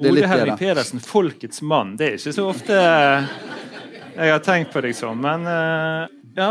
Ole Helvig. Pedersen, folkets mann. Det er ikke så ofte jeg har tenkt på deg sånn, men eh, ja.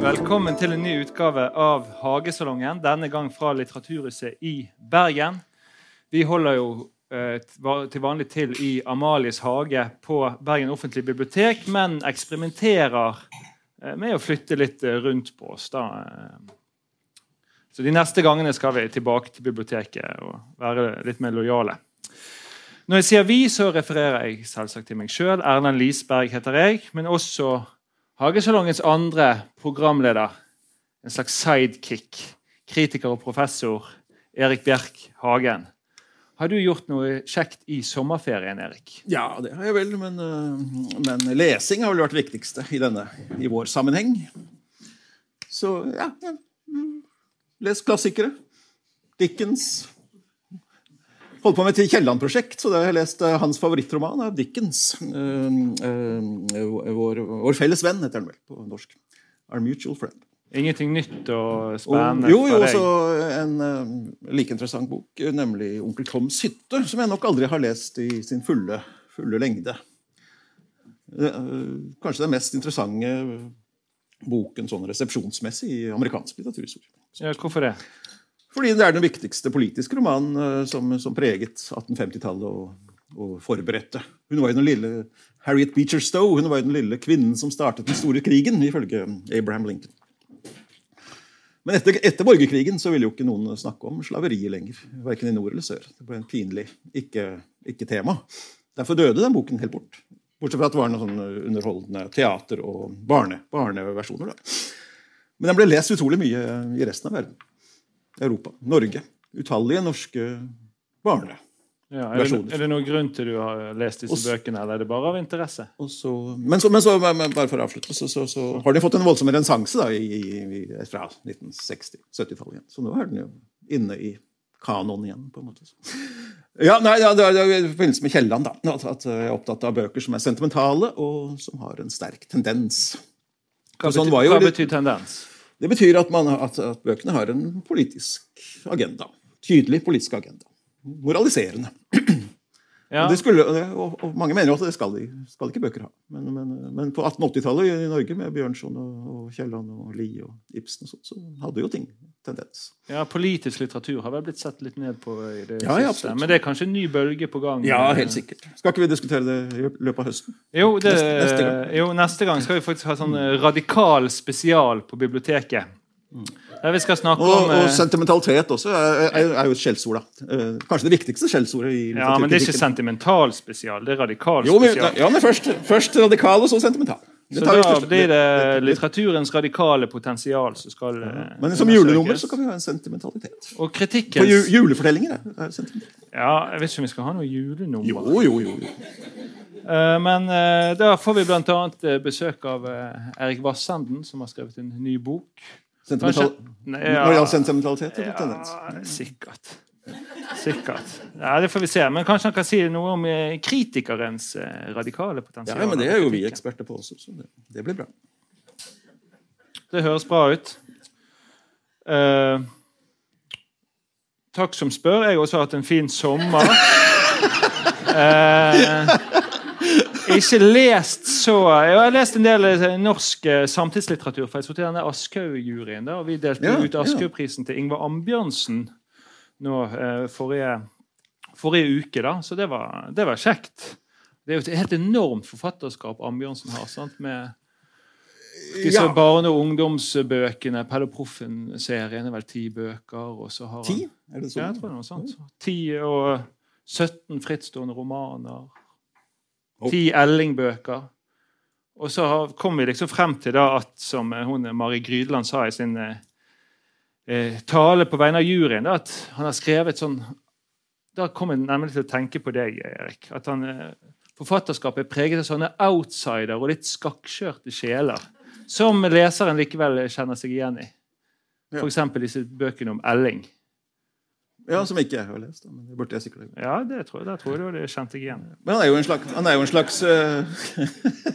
Velkommen til en ny utgave av Hagesalongen, denne gang fra Litteraturhuset i Bergen. Vi holder jo eh, til vanlig til i Amalies hage på Bergen offentlige bibliotek, men eksperimenterer eh, med å flytte litt eh, rundt på oss. da. eh. Så de neste gangene skal vi tilbake til biblioteket og være litt mer lojale. Når jeg sier vi, så refererer jeg selvsagt til meg sjøl. Erlend Lisberg heter jeg. Men også Hagesalongens andre programleder, en slags sidekick, kritiker og professor, Erik Bjerk Hagen. Har du gjort noe kjekt i sommerferien, Erik? Ja, det har jeg vel, men, øh, men lesing har vel vært viktigste i denne, i vår sammenheng. Så ja, ja. mm, les klassikere. Dickens. Holdt på med et Kielland-prosjekt, så da har jeg lest eh, hans favorittroman av Dickens. Eh, eh, vår, vår felles venn, heter den vel på norsk. Our Mutual Friend. Ingenting nytt og Og, jo, jo, også en uh, like interessant bok, nemlig 'Onkel Toms hytte', som jeg nok aldri har lest i sin fulle, fulle lengde. Eh, kanskje den mest interessante boken sånn resepsjonsmessig i amerikansk litteraturhistorie. Ja, hvorfor det? Fordi det er den viktigste politiske romanen eh, som, som preget 1850-tallet og, og forberedte. Hun var jo den lille Harriet Beecher Stowe hun var jo den lille kvinnen som startet den store krigen, ifølge Abraham Lincoln. Men etter, etter borgerkrigen så ville jo ikke noen snakke om slaveriet lenger. Verken i nord eller sør. Det ble en pinlig ikke-tema. Ikke. Derfor døde den boken helt bort. Bortsett fra at det var noen sånn underholdende teater- og barne, barneversjoner. Da. Men den ble lest utrolig mye i resten av verden. Europa. Norge. Utallige norske barne. Ja, er, det, er det noen grunn til du har lest disse Og bøkene, eller er det bare av interesse? Så, men, så, men så, men- bare for å avslutte, så, så, så har de fått en voldsom renessanse fra 1960-70-tallet igjen. Så nå er den jo inne i kanoen igjen, på en måte. Ja, nei, ja, det er i forbindelse med Kielland, da. At, jeg er opptatt av bøker som er sentimentale, og som har en sterk tendens. Hva, betyr, sånn hva litt- betyr tendens? Det betyr at, man, at, at bøkene har en politisk agenda. Tydelig politisk agenda. Moraliserende. Ja. Og, det skulle, og, mange mener jo at det skal, de, skal ikke bøker ha. Men, men, men på 1880-tallet i Norge, med Bjørnson og, og Kielland og Lie og Ibsen, og sånt, så hadde jo ting tendens. Ja, Politisk litteratur har vel blitt sett litt ned på i det Ja, siste. absolutt. Men det er kanskje en ny bølge på gang? Ja, helt sikkert. Skal ikke vi diskutere det i løpet av høsten? Jo, det, Neste- neste gang. jo, neste gang skal vi faktisk ha sånn radikal spesial på biblioteket. Der vi skal snakke Og, om og eh, sentimentalitet også er, er, er jo et skjellsord. Eh, Kanskje det viktigste skjellsordet Ja, men det er ikke sentimental spesial, det er radikal Jo, men, spesial. ja, men først, først radikal, og så sentimental. Det Så da blir det litteraturens radikale potensial som skal ja, Men som julenummer så kan vi ha en sentimentalitet. Og På kritikkens ju, julefortellinger er sentimentalitet. Ja, jeg vet ikke om vi skal ha noe julenummer. Jo, jo, jo. Eh, Men eh, da får vi bl.a. besøk av eh, Erik Vassenden, som har skrevet en ny bok. Sentimental, Når det gjaldt sentimentalitet eller tendens? Ja, sikkert. Sikkert. Ja, Det får vi se. Men kanskje han kan si noe om eh, kritikerens eh, radikale potensial. Ja, men det er jo vi eksperter på også, så det, det blir bra. Det høres bra ut. Uh, takk som spør. Jeg har også hatt en fin sommer. Eh, ikke lest så Jeg har lest en del eh, norsk eh, samtidslitteratur. For jeg satt i denne Aschehoug-juryen. og Vi delte Ja, ut Aschehoug-prisen til Ingvar Ambjørnsen nå eh, forrige, forrige uke. da, Så det var, det var kjekt. Det er jo et helt enormt forfatterskap Ambjørnsen har. sant, med Disse Ja. barne- og ungdomsbøkene. Pelle Proffen-serien er vel ti bøker. og så har han- Ti? Er det Ja, jeg sånn? tror det noe sånt. Ti og 17 frittstående romaner. Ti Elling-bøker. Og så har- kom vi liksom frem til da at, som hun Mari Grydland sa i sin eh, eh, tale på vegne av juryen, da, at han har skrevet sånn Da kom jeg nemlig til å tenke på deg, Erik. At han, eh, forfatterskapet er preget av sånne outsider og litt skakkskjørte sjeler. Som leseren likevel kjenner seg igjen i. F.eks. disse bøkene om Elling. Ja, Som ikke jeg har lest. Men det burde jeg sikkert gjort. Ja, det tror jeg, det tror jeg du hadde kjent deg igjen. Men han er jo en slags, han er jo en slags eh,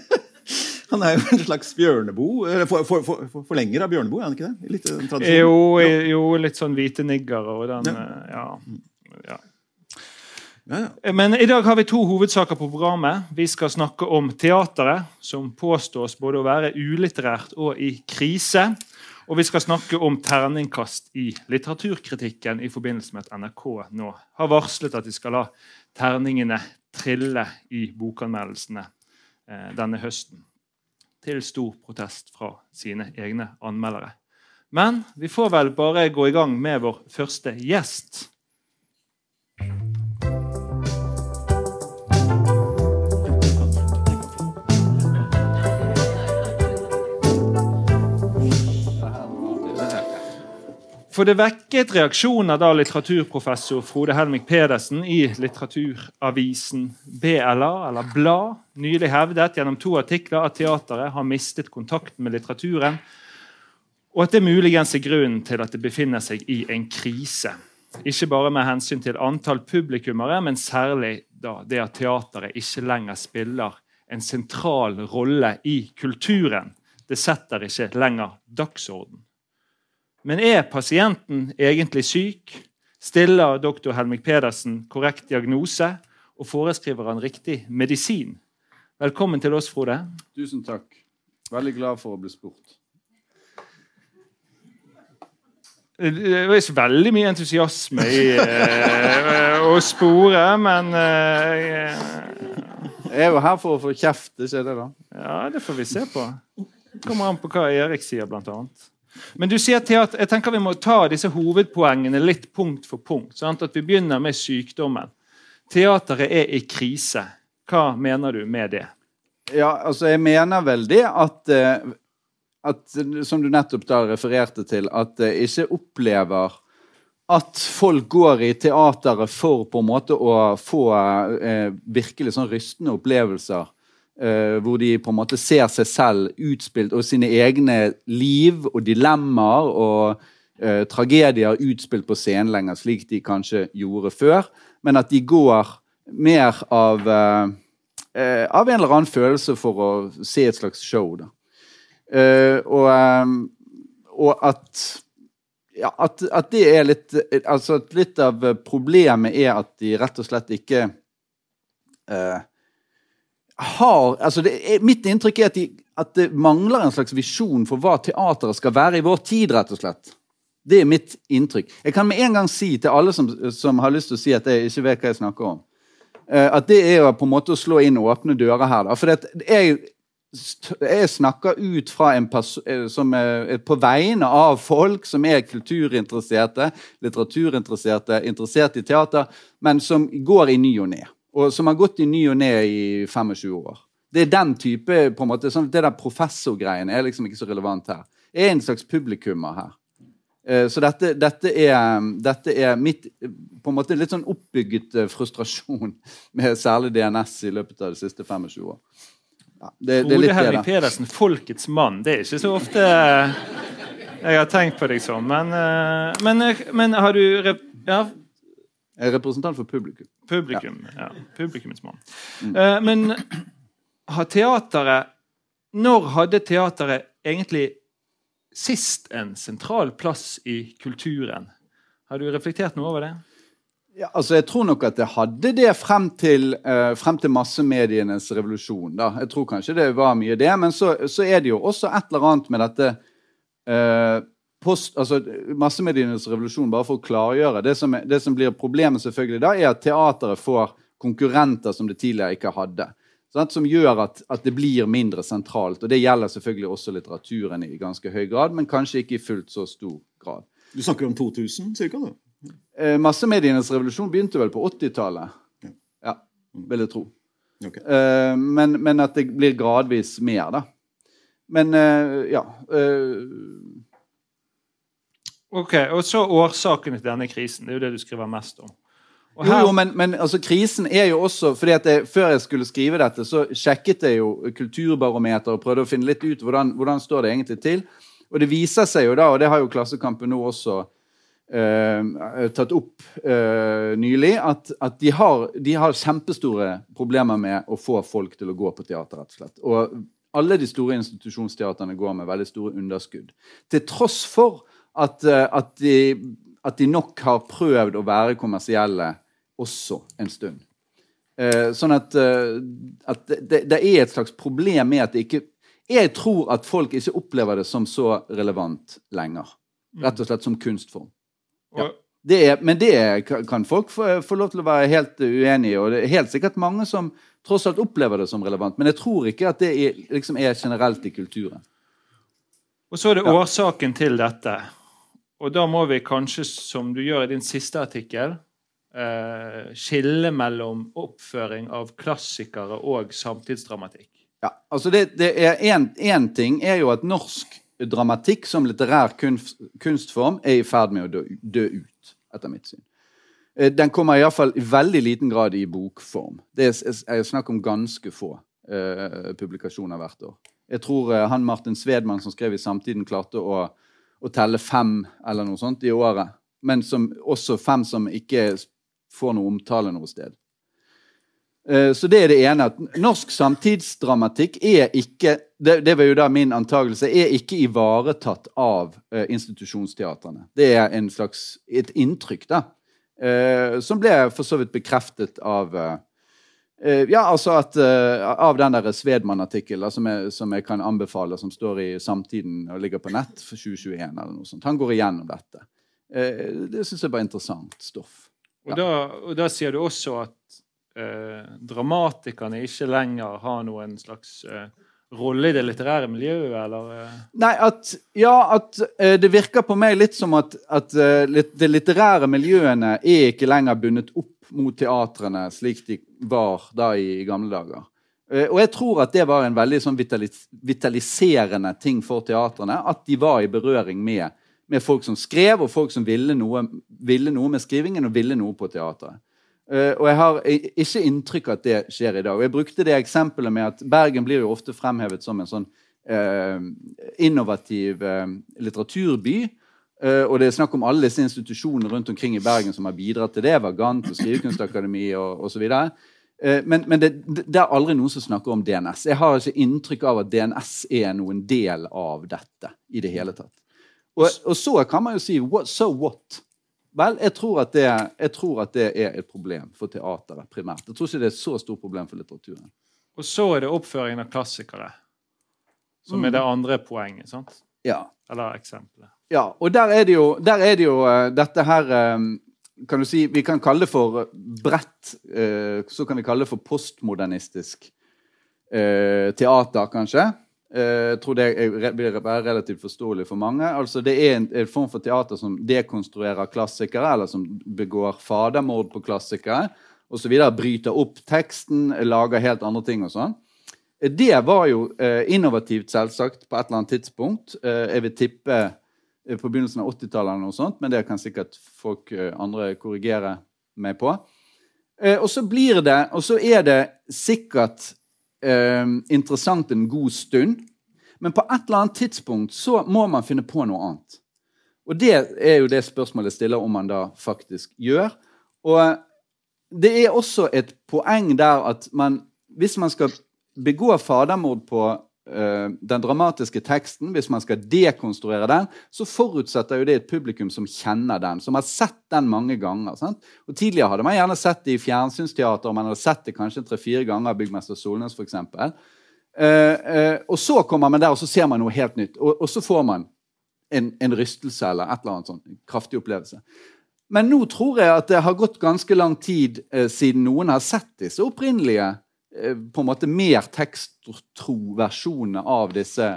Han er jo en slags bjørnebo. Eller for, for, for, for, forlenger av bjørnebo, er han ikke det? Litt eh. Jo, jo, litt sånn hvite niggere og den Ja. eh, ja. ja. Ja, ja. Men i dag har vi to hovedsaker på programmet. Vi skal snakke om teateret, som påstås både å være ulitterært og i krise. Og vi skal snakke om terningkast i litteraturkritikken i forbindelse med at NRK nå har varslet at de skal la terningene trille i bokanmeldelsene eh, denne høsten. Til stor protest fra sine egne anmeldere. Men vi får vel bare gå i gang med vår første gjest. For det vekket reaksjoner da litteraturprofessor Frode Helmik Pedersen i litteraturavisen BLA, eller Blad, nylig hevdet gjennom to artikler at teateret har mistet kontakten med litteraturen, og at det muligens er grunnen til at det befinner seg i en krise. Ikke bare med hensyn til antall publikummere, men særlig det at teateret ikke lenger spiller en sentral rolle i kulturen. Det setter ikke lenger dagsorden. Men er pasienten egentlig syk? Stiller doktor Helmik Pedersen korrekt diagnose? Og foreskriver han riktig medisin? Velkommen til oss, Frode. Tusen takk. Veldig glad for å bli spurt. Det er ikke veldig mye entusiasme i eh, å spore, men eh, Jeg er jo her for å få kjeft, ikke det, da? Ja, det får vi se på. Kommer an på hva Erik sier, blant annet. Men du sier at jeg tenker vi må ta disse hovedpoengene litt punkt for punkt. Sant? At vi begynner med sykdommen. Teateret er i krise. Hva mener du med det? Ja, altså, jeg mener vel det at, eh, at Som du nettopp da refererte til, at jeg ikke opplever at folk går i teateret for på en måte å få eh, virkelig sånn rystende opplevelser. Eh, hvor de på en måte ser seg selv utspilt, og sine egne liv og dilemmaer og uh, tragedier utspilt på scenen lenger, slik de kanskje gjorde før. Men at de går mer av uh, av en eller annen følelse for å se et slags show. Og, og at ja, at, at det er litt Altså at litt av problemet er at de rett og slett ikke eh, har altså er, Mitt inntrykk er at, de, at det mangler en slags visjon for hva teateret skal være i vår tid, rett og slett. Det er mitt inntrykk. Jeg kan med en gang si til alle som, som har lyst til å si at jeg ikke vet hva jeg snakker om, eh, at det er på en måte å slå inn åpne dører her. Da. For jeg, jeg snakker ut fra en perso- eh, på vegne av folk som er kulturinteresserte, litteraturinteresserte, interessert i teater, men som går i ny og ne. Og som har gått i ny og ne i 25 år. Det er den type på en måte, sånn, Det der professorgreien er liksom ikke så relevant her. Jeg er en slags publikummer her. Eh, Så dette, dette, er, dette er mitt på en måte litt sånn oppbygget eh, frustrasjon med særlig DNS i løpet av de siste 25 år. Ja, det, det Frode det, da. Pedersen, folkets mann. Det er ikke så ofte eh, jeg har tenkt på deg som. Men, men, men har du Ja, Jeg er representant for publikum. publikum. Ja, publikummets mann. Eh, men har teateret Når hadde teateret egentlig sist en sentral plass i kulturen? Har du reflektert noe over det? Ja, altså Jeg tror nok at det hadde det frem til, uh, frem til massemedienes revolusjon. da. Jeg tror kanskje det var mye det. Men så, så er det jo også et eller annet med dette eh, post, altså Massemedienes revolusjon, bare for å klargjøre. Det som, er- det som blir problemet selvfølgelig da, er at teateret får konkurrenter som det tidligere ikke hadde. Sant? Som gjør at, at det blir mindre sentralt. Og det gjelder selvfølgelig også litteraturen i ganske høy grad, men kanskje ikke i fullt så stor grad. Du snakker om 2000 ca.? Eh, massemedienes revolusjon begynte vel på 80-tallet. Ja. Ja, vil jeg tro. Okay. Eh, men, men at det blir gradvis mer, da. Men eh, ja eh, Ok, Og så årsakene til denne krisen. Det er jo det du skriver mest om. Og Jo, her- jo, men, men altså, krisen er jo også fordi at jeg, Før jeg skulle skrive dette, så sjekket jeg jo Kulturbarometer og prøvde å finne litt ut hvordan, hvordan står det egentlig til. Og det viser seg jo da, og det har jo Klassekampen nå også eh, tatt opp eh, nylig, at, at de, har, de har kjempestore problemer med å få folk til å gå på teater, rett og slett. Og alle de store institusjonsteaterne går med veldig store underskudd. Til tross for at, eh, at, de, at de nok har prøvd å være kommersielle også en stund. Eh, sånn at, eh, at det, det er et slags problem med at det ikke Jeg tror at folk ikke opplever det som så relevant lenger. Rett og slett som kunstform. Ja. Det er, men det kan folk få, få lov til å være helt uenig i. Og det er helt sikkert mange som tross alt opplever det som relevant. Men jeg tror ikke at det er, liksom er generelt i kulturen. og så er det årsaken til dette. Og da må vi kanskje, som du gjør i din siste artikkel, eh, skille mellom oppføring av klassikere og samtidsdramatikk. Ja, altså det, det er Én ting er jo at norsk dramatikk som litterær kunst, kunstform er i ferd med å dø, dø ut, etter mitt syn. Eh, Den kommer iallfall i veldig liten grad i bokform. Det er, er snakk om ganske få uh, publikasjoner hvert år. Jeg tror uh, han Martin Svedman som skrev i Samtiden, klarte å, å telle fem eller noe sånt i året. Men som, også fem som ikke får noe omtale noe sted. Eh, Så det er det ene. at Norsk samtidsdramatikk er ikke det, det var jo da min antakelse, er ikke ivaretatt av uh, institusjonsteatrene. Det er en slags, et inntrykk, da. uh, som ble for så vidt bekreftet av eh, Ja, altså at uh, Av den der Svedman-artikkelen som, som jeg kan anbefale, som står i Samtiden og ligger på nett for 2021 eller noe sånt. Han går igjennom dette. Uh, det syns jeg var interessant stoff. Og, da, og da sier du også at uh, dramatikerne ikke lenger har noen slags eh, rolle i det litterære miljøet, eller eh, Nei, at, ja, at eh, det virker på meg litt som at, at eh, litt, de litterære miljøene er ikke lenger bundet opp mot teatrene slik de var da i, gamle dager. Eh, og jeg tror at det var en veldig sånn vitalis vitaliserende ting for teatrene. At de var i berøring med, med folk som skrev, og folk som ville noe, ville noe med skrivingen og ville noe på teatret. Eh, og jeg har ikke inntrykk av at det skjer i dag. Og jeg brukte det eksempelet med at Bergen blir jo ofte fremhevet som en sånn eh, innovativ eh, litteraturby. Eh, og det er snakk om alle disse institusjonene rundt omkring i Bergen som har bidratt til det. Vagant og Skrivekunstakademi og osv. Eh, men men det, det er aldri noen som snakker om DNS. Jeg har ikke inntrykk av at DNS er noen del av dette i det hele tatt. Og, og så kan man jo si what, so what? Vel, jeg tror, det, jeg tror at det er et problem for teateret primært. Jeg tror ikke det er et så stort problem for litteraturen. Og så er det oppføringen av klassikere, som er det andre poenget. sant? Ja. Eller eksempelet. Ja, og der er det jo, er det jo uh, dette her um, kan du si, Vi kan kalle det for bredt Uh, Så kan vi kalle det for postmodernistisk uh, teater, kanskje. Jeg tror det vil være relativt forståelig for mange. Altså Det er en, en form for teater som dekonstruerer klassikere, eller som begår fadermord på klassikere osv. Bryter opp teksten, lager helt andre ting og sånn. Det var jo eh, innovativt, selvsagt, på et eller annet tidspunkt. Eh, jeg vil tippe på begynnelsen av 80-tallet, eller sånt, men det kan sikkert folk eh, andre korrigere meg på. Eh, og så blir det, og så er det sikkert eh, interessant en god stund, men på et eller annet tidspunkt så må man finne på noe annet. Og det er jo det spørsmålet stiller om man da faktisk gjør. Og det er også et poeng der at man, hvis man skal begå fadermord på eh, den dramatiske teksten, hvis man skal dekonstruere den, så forutsetter jo det et publikum som kjenner den, som har sett den mange ganger. Sant? Og Tidligere hadde man gjerne sett det i fjernsynsteater, og man hadde sett det kanskje tre-fire ganger av Byggmester Solnes f.eks. Eh, eh, og så kommer man der, og så ser man noe helt nytt. Og, og så får man en, en rystelse eller et eller annet sånn, En kraftig opplevelse. Men nå tror jeg at det har gått ganske lang tid eh, siden noen har sett disse opprinnelige eh, på en måte mer teksttro versjonene av disse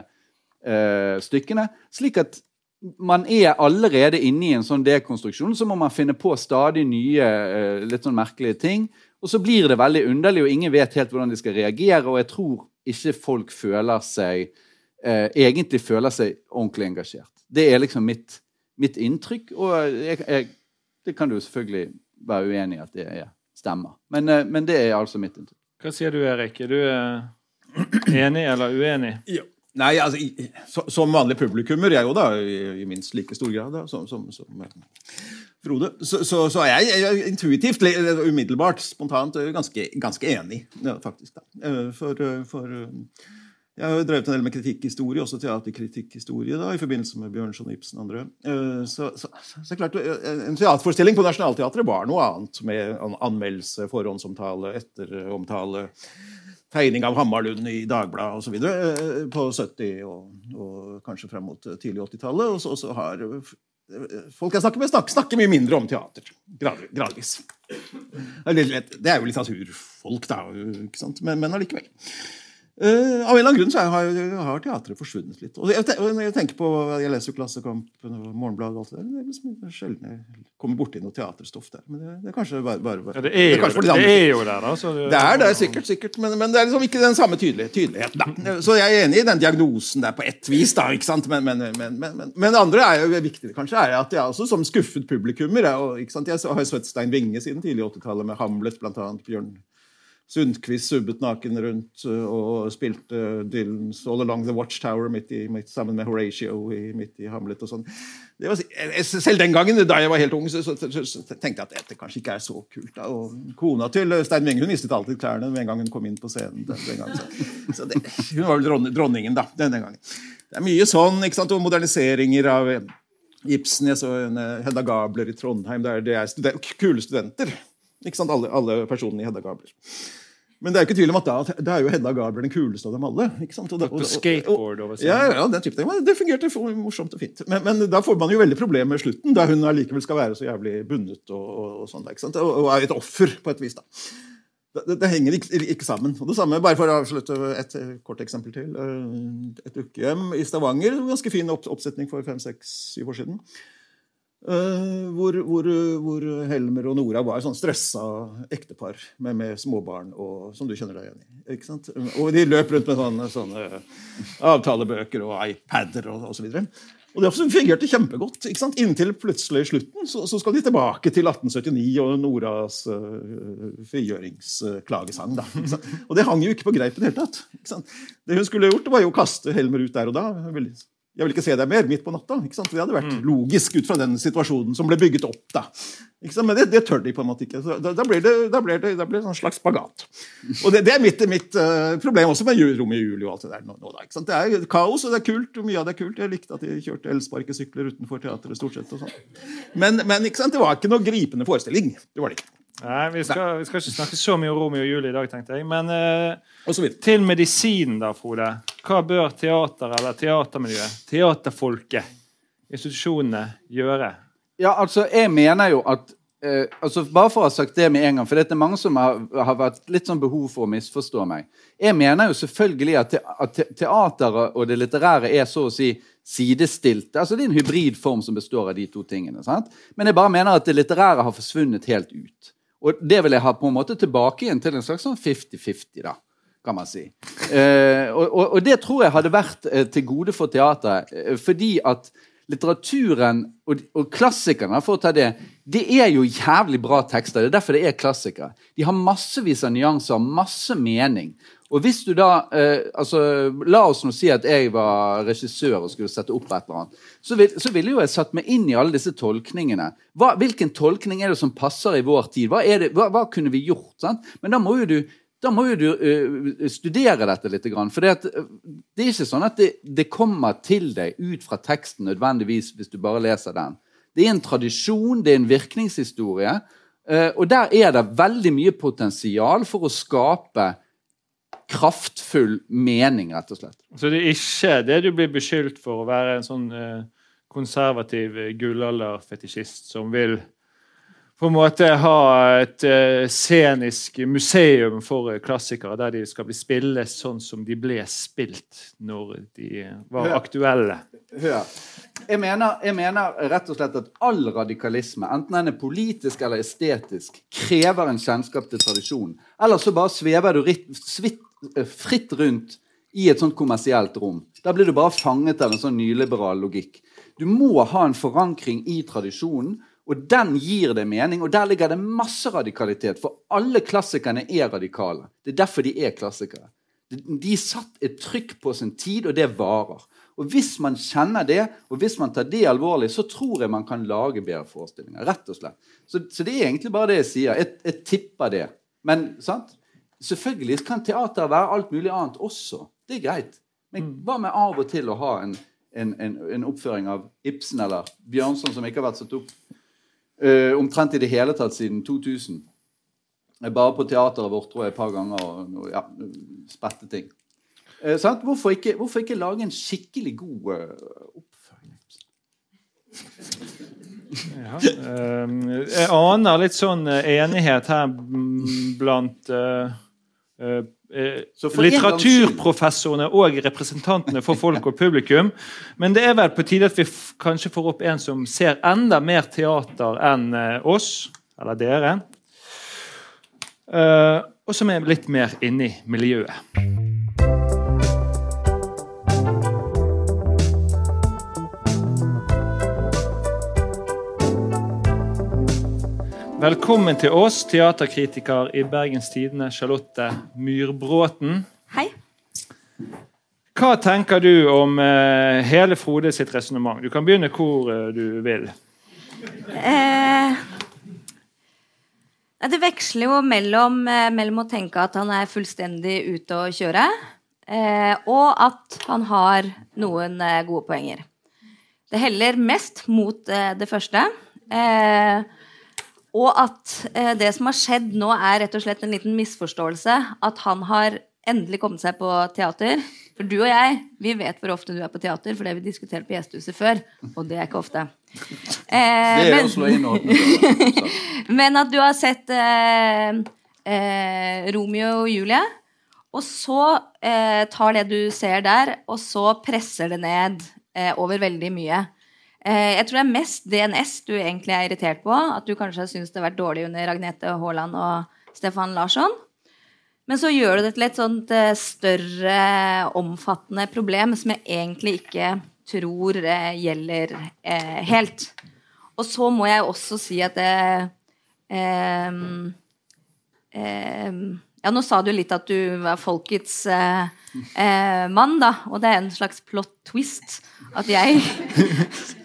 eh, stykkene. Slik at man er allerede inne i en sånn dekonstruksjon, så må man finne på stadig nye eh, litt sånn merkelige ting. Og så blir det veldig underlig, og ingen vet helt hvordan de skal reagere. Og jeg tror ikke folk føler seg eh, egentlig føler seg ordentlig engasjert. Det er liksom mitt, mitt inntrykk. Og jeg, jeg, det kan du selvfølgelig være uenig i at det er, stemmer. Men, eh, men det er altså mitt inntrykk. Hva sier du, Erik? Er du eh, enig eller uenig? Ja. Nei, altså, i- så, Som vanlig publikummer, jeg òg, da, i, i minst like stor grad da, som, som, som eh, Frode, så, så, så er jeg, jeg er intuitivt, umiddelbart, spontant, eh, ganske, ganske enig. Ja, faktisk. da. For, for jeg har jo drevet en del med kritikkhistorie, også teaterkritikkhistorie, da, i forbindelse med Bjørnson, Ibsen og andre. Eh, Så, så, så, klart, eh, En teaterforestilling på Nationaltheatret var noe annet, med anmeldelse, forhåndsomtale, etteromtale tegning av Hammarlund i Dagbladet osv. på 70- og, og kanskje frem mot eh, tidlig 80-tallet. Og og så har eh, folk jeg snakker med, snakker, snakker mye mindre om teater. Gradvis. Det er, litt naturfolk jo da, men, men allikevel. Eh, av en eller annen grunn så har, har teatret forsvunnet litt. Og jeg, når jeg tenker på Jeg leser jo Klassekamp og Morgenbladet og alt det der. Det er liksom sjelden jeg kommer borti noe teaterstoff der. Men det, det er kanskje bare, bare Ja, det er jo, kanskje det, det, er jo der, da. Så det, Det er det, sikkert, sikkert men, men det er liksom ikke den samme tydelighet, tydeligheten. Da. Så jeg er enig i den diagnosen der på ett vis, da, ikke sant? Men, men, men, men, men, men det andre er jo viktig, kanskje, er at jeg også som skuffet publikummer jeg, og, ikke sant? Jeg har jo sett Stein Winge siden tidlig 80-tallet med Hamlet, blant annet. Bjørn Sundquist subbet naken rundt uh, og spilte Dylans All Along the Watchtower midt i, midt, sammen med Horatio i, midt i Hamlet og sånn. Det selv den gangen, da jeg var helt ung, så, så, så, så tenkte jeg at dette kanskje ikke er så kult. Da. Og kona til uh, Stein Winge hun mistet alltid klærne med en gang hun kom inn på scenen. Den, så, så det, hun var vel dron- dronningen, da, den, den gangen. Det er mye sånn, ikke sant, og moderniseringer av eh, Ibsen. Jeg så eh, Hedda Gabler i Trondheim. Der det er studen kule studenter. Ikke sant, alle, alle personene i Hedda Gabler. Men det er jo ikke tvil om at da, da er jo Hedda Gabler den kuleste av dem alle. ikke sant? Og og- skateboard over ja, ja, den type ting. Det fungerte morsomt og fint. Men, men da får man jo veldig problemer med slutten, da hun allikevel skal være så jævlig bundet og, og, sånn. ikke sant? Og, er et offer, på et vis. da. Det, det, henger ikke, ikke sammen. Og det samme, bare for å avslutte et kort eksempel til. eh, Et ukehjem i Stavanger, ganske fin opp, oppsetning for fem, seks, syv år siden. Eh, hvor, hvor, hvor Helmer og Nora var sånn stressa ektepar med, med småbarn, og, som du kjenner deg igjen i. Og de løp rundt med sånne, sånne avtalebøker og iPader og osv. Og det også fungerte kjempegodt. Inntil plutselig slutten så, så skal de tilbake til 1879 og Noras uh, frigjøringsklagesang. da? Og det hang jo ikke på greip i det hele tatt. Det hun skulle gjort, var jo å kaste Helmer ut der og da. Ville- Jeg vil ikke se deg mer midt på natta. ikke sant? Det hadde vært logisk ut fra den situasjonen som ble bygget opp. da. Ikke sant? Men det, det tør de på en måte ikke. Så da, da blir det, da blir det, da blir det en slags spagat. Og det, det er mitt, mitt uh, problem også med Ju- Romeo juli og alt det der. nå, nå da, ikke sant? Det er kaos, og det er kult, og mye av det er kult. Jeg likte at de kjørte elsparkesykler utenfor teatret stort sett. og sånn. Men, men ikke sant? det var ikke noe gripende forestilling. Det var det ikke. Nei, vi skal, vi skal ikke snakke så mye om Romeo og Julie i dag, tenkte jeg. Men eh, til medisinen, da, Frode. Hva bør teater eller teatermiljøet, teaterfolket, institusjonene gjøre? Ja, altså, jeg mener jo at eh, altså Bare for å ha sagt det med en gang, for det er mange som har, har vært litt sånn behov for å misforstå meg. Jeg mener jo selvfølgelig at, te, at teateret og det litterære er så å si sidestilt. Altså Det er en hybridform som består av de to tingene. sant? Men jeg bare mener at det litterære har forsvunnet helt ut. Og det vil jeg ha på en måte tilbake igjen til en slags sånn 50-50, da, kan man si. Eh, og, og, og det tror jeg hadde vært eh, til gode for teateret, eh, fordi at litteraturen og, og klassikerne, for å ta det, det er jo jævlig bra tekster. Det er derfor det er klassikere. De har massevis av nyanser, masse mening. Og hvis du da, eh, altså, La oss nå si at jeg var regissør og skulle sette opp et eller annet. Så, vil, så ville jo jeg satt meg inn i alle disse tolkningene. Hva, hvilken tolkning er det som passer i vår tid? Hva, er det, hva, hva kunne vi gjort? Sant? Men da må jo du da må jo du uh, studere dette litt. For det, det er ikke sånn at det, det kommer til deg ut fra teksten nødvendigvis hvis du bare leser den. Det er en tradisjon, det er en virkningshistorie. Uh, og der er det veldig mye potensial for å skape kraftfull mening, rett og slett. Så det er ikke det du blir beskyldt for å være en sånn eh, konservativ eh, gullalderfetisjist som vil på en måte ha et uh, scenisk museum for klassikere, der de skal bli spilles sånn som de ble spilt når de var Hør. aktuelle. Hør. Jeg mener, jeg mener rett og slett at all radikalisme, enten den er politisk eller estetisk, krever en kjennskap til tradisjonen. Ellers så bare svever du ritt, svitt, eh, fritt rundt i et sånt kommersielt rom. Da blir du bare fanget av en sånn nyliberal logikk. Du må ha en forankring i tradisjonen, og den gir det mening. Og der ligger det masse radikalitet, for alle klassikerne er radikale. Det er derfor de er klassikere. De, satt et trykk på sin tid, og det varer. Og Hvis man kjenner det, og hvis man tar det alvorlig, så tror jeg man kan lage bedre forestillinger. rett og slett. Så, så det er egentlig bare det jeg sier. Jeg, jeg tipper det. Men sant? Selvfølgelig kan teater være alt mulig annet også. Det er greit. Men hva med av og til å ha en, en, en, en oppføring av Ibsen eller Bjørnson som ikke har vært satt opp uh, omtrent i det hele tatt siden 2000? Er bare på teateret vårt tror jeg, et par ganger og noe, ja, spette ting. Eh, sant? Hvorfor, ikke, hvorfor ikke lage en skikkelig god uh, oppføring? Ja. jeg aner litt sånn enighet her blant litteraturprofessorene og representantene for folk og publikum. Men det er vel på tide at vi kanskje får opp en som ser enda mer teater enn eh, oss, eller dere. Eh, og som er litt mer inni miljøet. Velkommen til oss, teaterkritiker i Bergens Tidende, Charlotte Myrbråten. Hei. Hva tenker du om eh, hele Frode sitt resonnement? Du kan begynne hvor eh, du vil. Eh, det veksler jo mellom, eh, mellom å tenke at han er fullstendig ute å kjøre, eh, og at han har noen eh, gode poenger. Det heller mest mot det første. Eh, og at eh, det som har skjedd nå, er rett og slett en liten misforståelse. At han har endelig kommet seg på teater. For du og jeg vi vet hvor ofte du er på teater, for det har vi diskutert på Gjestehuset før. Og det er ikke ofte. Eh, Det er men- å slå inn åpne men at du har sett eh, eh, Romeo og Julie, og så eh, tar det du ser der, og så presser det ned eh, over veldig mye. Eh, jeg tror det er mest DNS du egentlig er irritert på. At du kanskje har syntes det har vært dårlig under Agnete Haaland og Stefan Larsson. Men så gjør du det til et sånt eh, større, omfattende problem som jeg egentlig ikke tror eh, gjelder helt. Og så må jeg også si at det eh, eh, Ja, nå sa du litt at du var folkets eh, mann, da. Og det er en slags plot twist. At jeg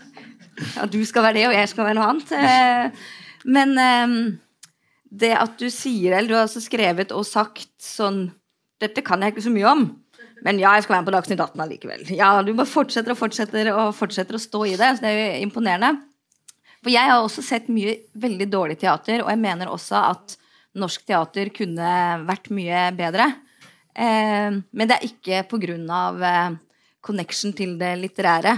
At du skal være det, og jeg skal være noe annet. Eh, men ehm, det at du sier eller Du har altså skrevet og sagt sånn Dette kan jeg ikke så mye om. Men ja, jeg skal være med på Dagsnytt 18 allikevel. Ja, Du bare fortsetter og fortsetter og fortsetter å stå i det. Så det er jo imponerende. For jeg har også sett mye veldig dårlig teater, og jeg mener også at norsk teater kunne vært mye bedre. Eh, men det er ikke pga. Eh, connection til det litterære.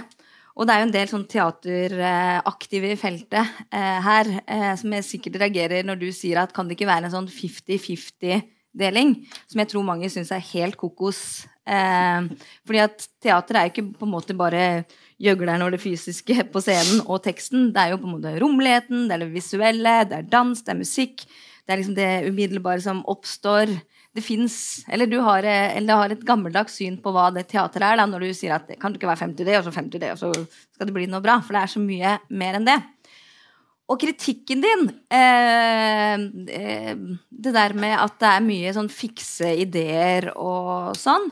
Og det er jo en del sånn teateraktive i feltet eh, her eh, som jeg sikkert reagerer når du sier at kan det ikke være en sånn 50-50-deling, som jeg tror mange syns er helt kokos. Eh, fordi at teater er ikke på en måte bare gjøgleren og det fysiske på scenen og teksten. Det er jo på en måte romligheten, det er det visuelle, det er dans, det er musikk. Det er liksom det umiddelbare som oppstår. Det fins Eller du har, eh, eller har et gammeldags syn på hva det teateret er, da, når du sier at det kan ikke være 50 det, og så 50 det, og så skal det bli noe bra. For det er så mye mer enn det. Og kritikken din, eh, eh, det der med at det er mye sånn fikse ideer og sånn,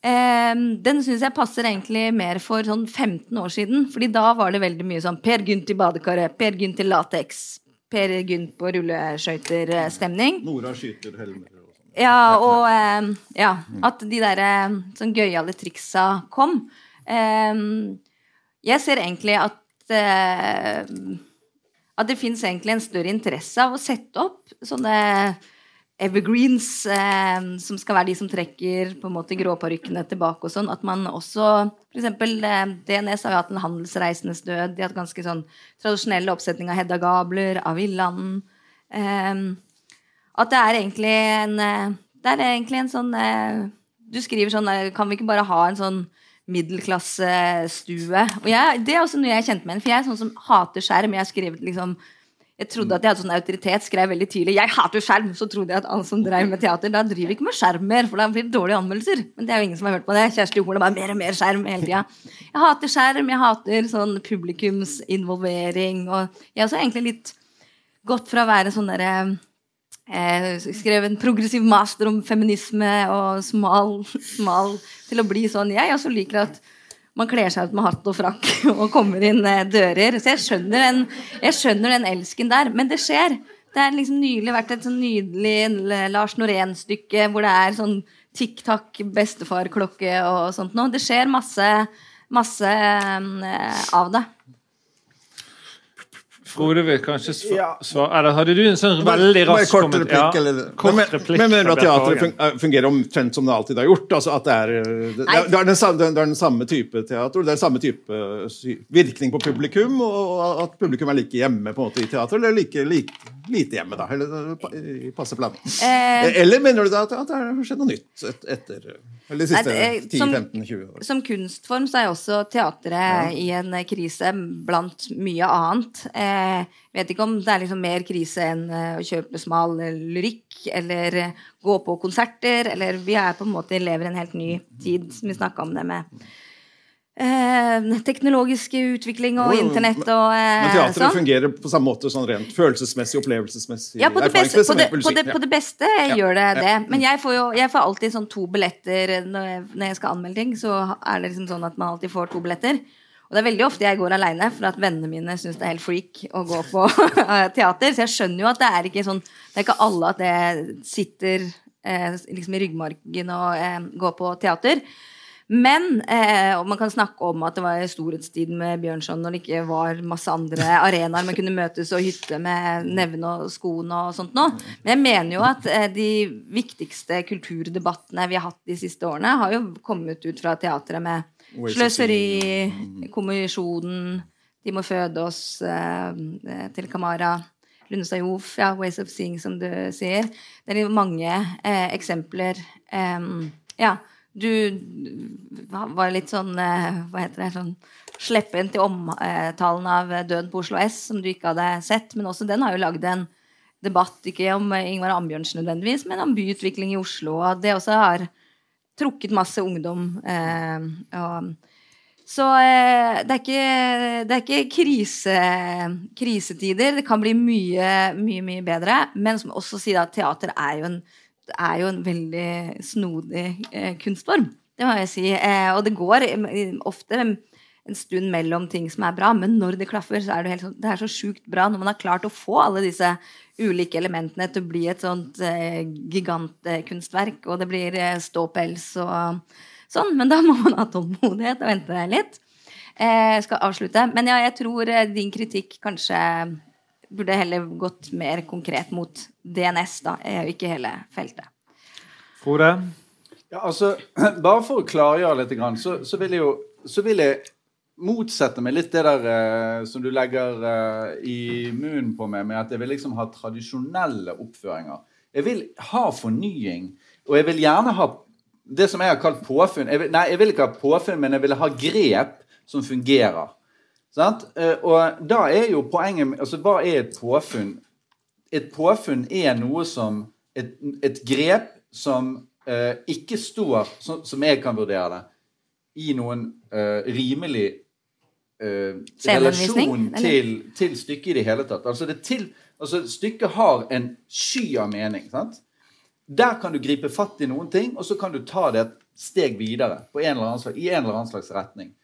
eh, den syns jeg passer egentlig mer for sånn 15 år siden. fordi da var det veldig mye sånn Per Gynt i badekaret, Per Gynt i lateks, Per Gynt på rulleskøyter-stemning. Nora skyter helmer. Ja, og eh, ja, at de der eh, sånn gøyale triksa kom. Eh, jeg ser egentlig at at det fins egentlig en større interesse av å sette opp sånne evergreens, som skal være de som trekker på en måte gråparykkene tilbake og sånn. At man også eksempel eh, DNS har jo hatt en handelsreisendes død. De har hatt ganske sånn tradisjonelle oppsetning av Hedda Gabler, av Villanden. At det er egentlig en eh, Det er egentlig en sånn eh, Du skriver sånn eh, Kan vi ikke bare ha en sånn middelklassestue? Og det er også noe jeg kjente meg igjen For jeg er sånn som hater skjerm. Jeg har skrevet liksom jeg trodde at jeg hadde sånn autoritet, skrev veldig tydelig 'Jeg hater skjerm'. Så trodde jeg at alle som drev med teater, da driver ikke med skjerm mer, for da blir det dårlige anmeldelser. Men det er jo ingen som har hørt på det. Kjersti Horn er bare mer og mer skjerm hele tida. Jeg hater skjerm, jeg hater sånn publikumsinvolvering, og jeg er også egentlig litt gått fra å være sånn derre eh, Skrev en progressiv master om feminisme og smal, smal til å bli sånn Jeg også liker at man kler seg ut med hatt og frakk og kommer inn eh, dører. Så jeg skjønner, den, jeg skjønner den elsken der. Men det skjer. Det har liksom nylig vært et sånn nydelig Lars Norén-stykke hvor det er sånn tikk-takk, bestefar-klokke og sånt noe. Det skjer masse, masse eh, av det. Frode vil kanskje svare Eller hadde du en sånn veldig rask kort replikk, ja, eller kort men, replikk men, mener du at teatret fungerer omtrent som det alltid har gjort? Altså at det er, det, det, er, det, er den samme, det er den samme type teater, det er den samme type virkning på publikum, og at publikum er like hjemme på en måte i teater, eller like, like lite hjemme, da? Eller i passe plan. Eh, Eller mener du da at, at det har skjedd noe nytt et, etter eller de siste som- 10-15-20 år? Som kunstform så er også teatret i en krise blant mye annet. Eh, vet ikke om det er liksom mer krise enn eh, å kjøpe smal lyrikk eller eh, gå på konserter. Eller vi er på en måte lever i en helt ny tid, som vi snakka om det med eh, teknologisk utvikling og internett og eh, Men teatret sånn. fungerer på samme måte sånn rent følelsesmessig, opplevelsesmessig, Ja, på det, beste, på, det, på, det, på det beste gjør det det. Men jeg får jo jeg får alltid sånn to billetter når jeg, når jeg skal anmelde ting. Så er det liksom sånn at man alltid får to billetter. Og det er veldig ofte jeg går aleine, for at vennene mine syns det er helt freak å gå på teater. Så jeg skjønner jo at det er ikke sånn Det er ikke alle at det sitter eh, liksom i ryggmargen å eh, gå på teater. Men eh, man kan snakke om at det var storhetstiden med Bjørnson når det ikke var masse andre arenaer man kunne møtes og hytte med nevene og skoene og sånt noe. Men jeg mener jo at eh, de viktigste kulturdebattene vi har hatt de siste årene, har jo kommet ut fra teatret med Sløseri, Kommisjonen, De må føde oss eh, til Kamara. Lundestad Jof, ja, Ways of Seeing, som du sier. Det er mange eh, eksempler. Em, ja, du var litt sånn eh, Hva heter det? sånn Slepphendt i omtalen av Døden på Oslo S, som du ikke hadde sett. Men også den har jo lagd en debatt, ikke om Ingvar Ambjørnsen nødvendigvis, men om byutvikling i Oslo. Og det også har trukket masse ungdom. Eh, så eh, det er ikke, det er ikke krise, krisetider. Det kan bli mye, mye, mye bedre. Men som også sier at teater er jo en, er jo en veldig snodig eh, kunstform. Det må jeg si. Eh, og det går ofte en stund mellom ting som er bra, men når det klaffer, så er det, helt, det er så sjukt bra når man har klart å få alle disse ulike elementene til å bli et sånt eh, gigantkunstverk, og det blir ståpels og sånn. Men da må man ha tålmodighet og vente litt. Jeg skal avslutte. Men ja, jeg tror din kritikk kanskje burde heller gått mer konkret mot DNS, da, er og ikke hele feltet. Frode? Ja, altså, Bare for å klargjøre litt, grann, så, så, vil jeg jo så vil jeg motsette meg litt det der eh, som du legger eh, i munnen på meg, med at jeg vil liksom ha tradisjonelle oppføringer. Jeg vil ha fornying, og jeg vil gjerne ha det som jeg har kalt påfunn. Jeg vil, nei, jeg vil ikke ha påfunn, men jeg vil ha grep som fungerer. Sant? Eh, og da er jo poenget altså Hva er et påfunn? Et påfunn er noe som Et, et grep som eh, ikke står, som, som jeg kan vurdere det, i noen eh, rimelig eh, relasjon til, til stykket i det hele tatt. Altså, det til, altså Stykket har en sky av mening. sant? Der kan du gripe fatt i noen ting, og så kan du ta det et steg videre på en eller annen slags, i en eller annen slags retning.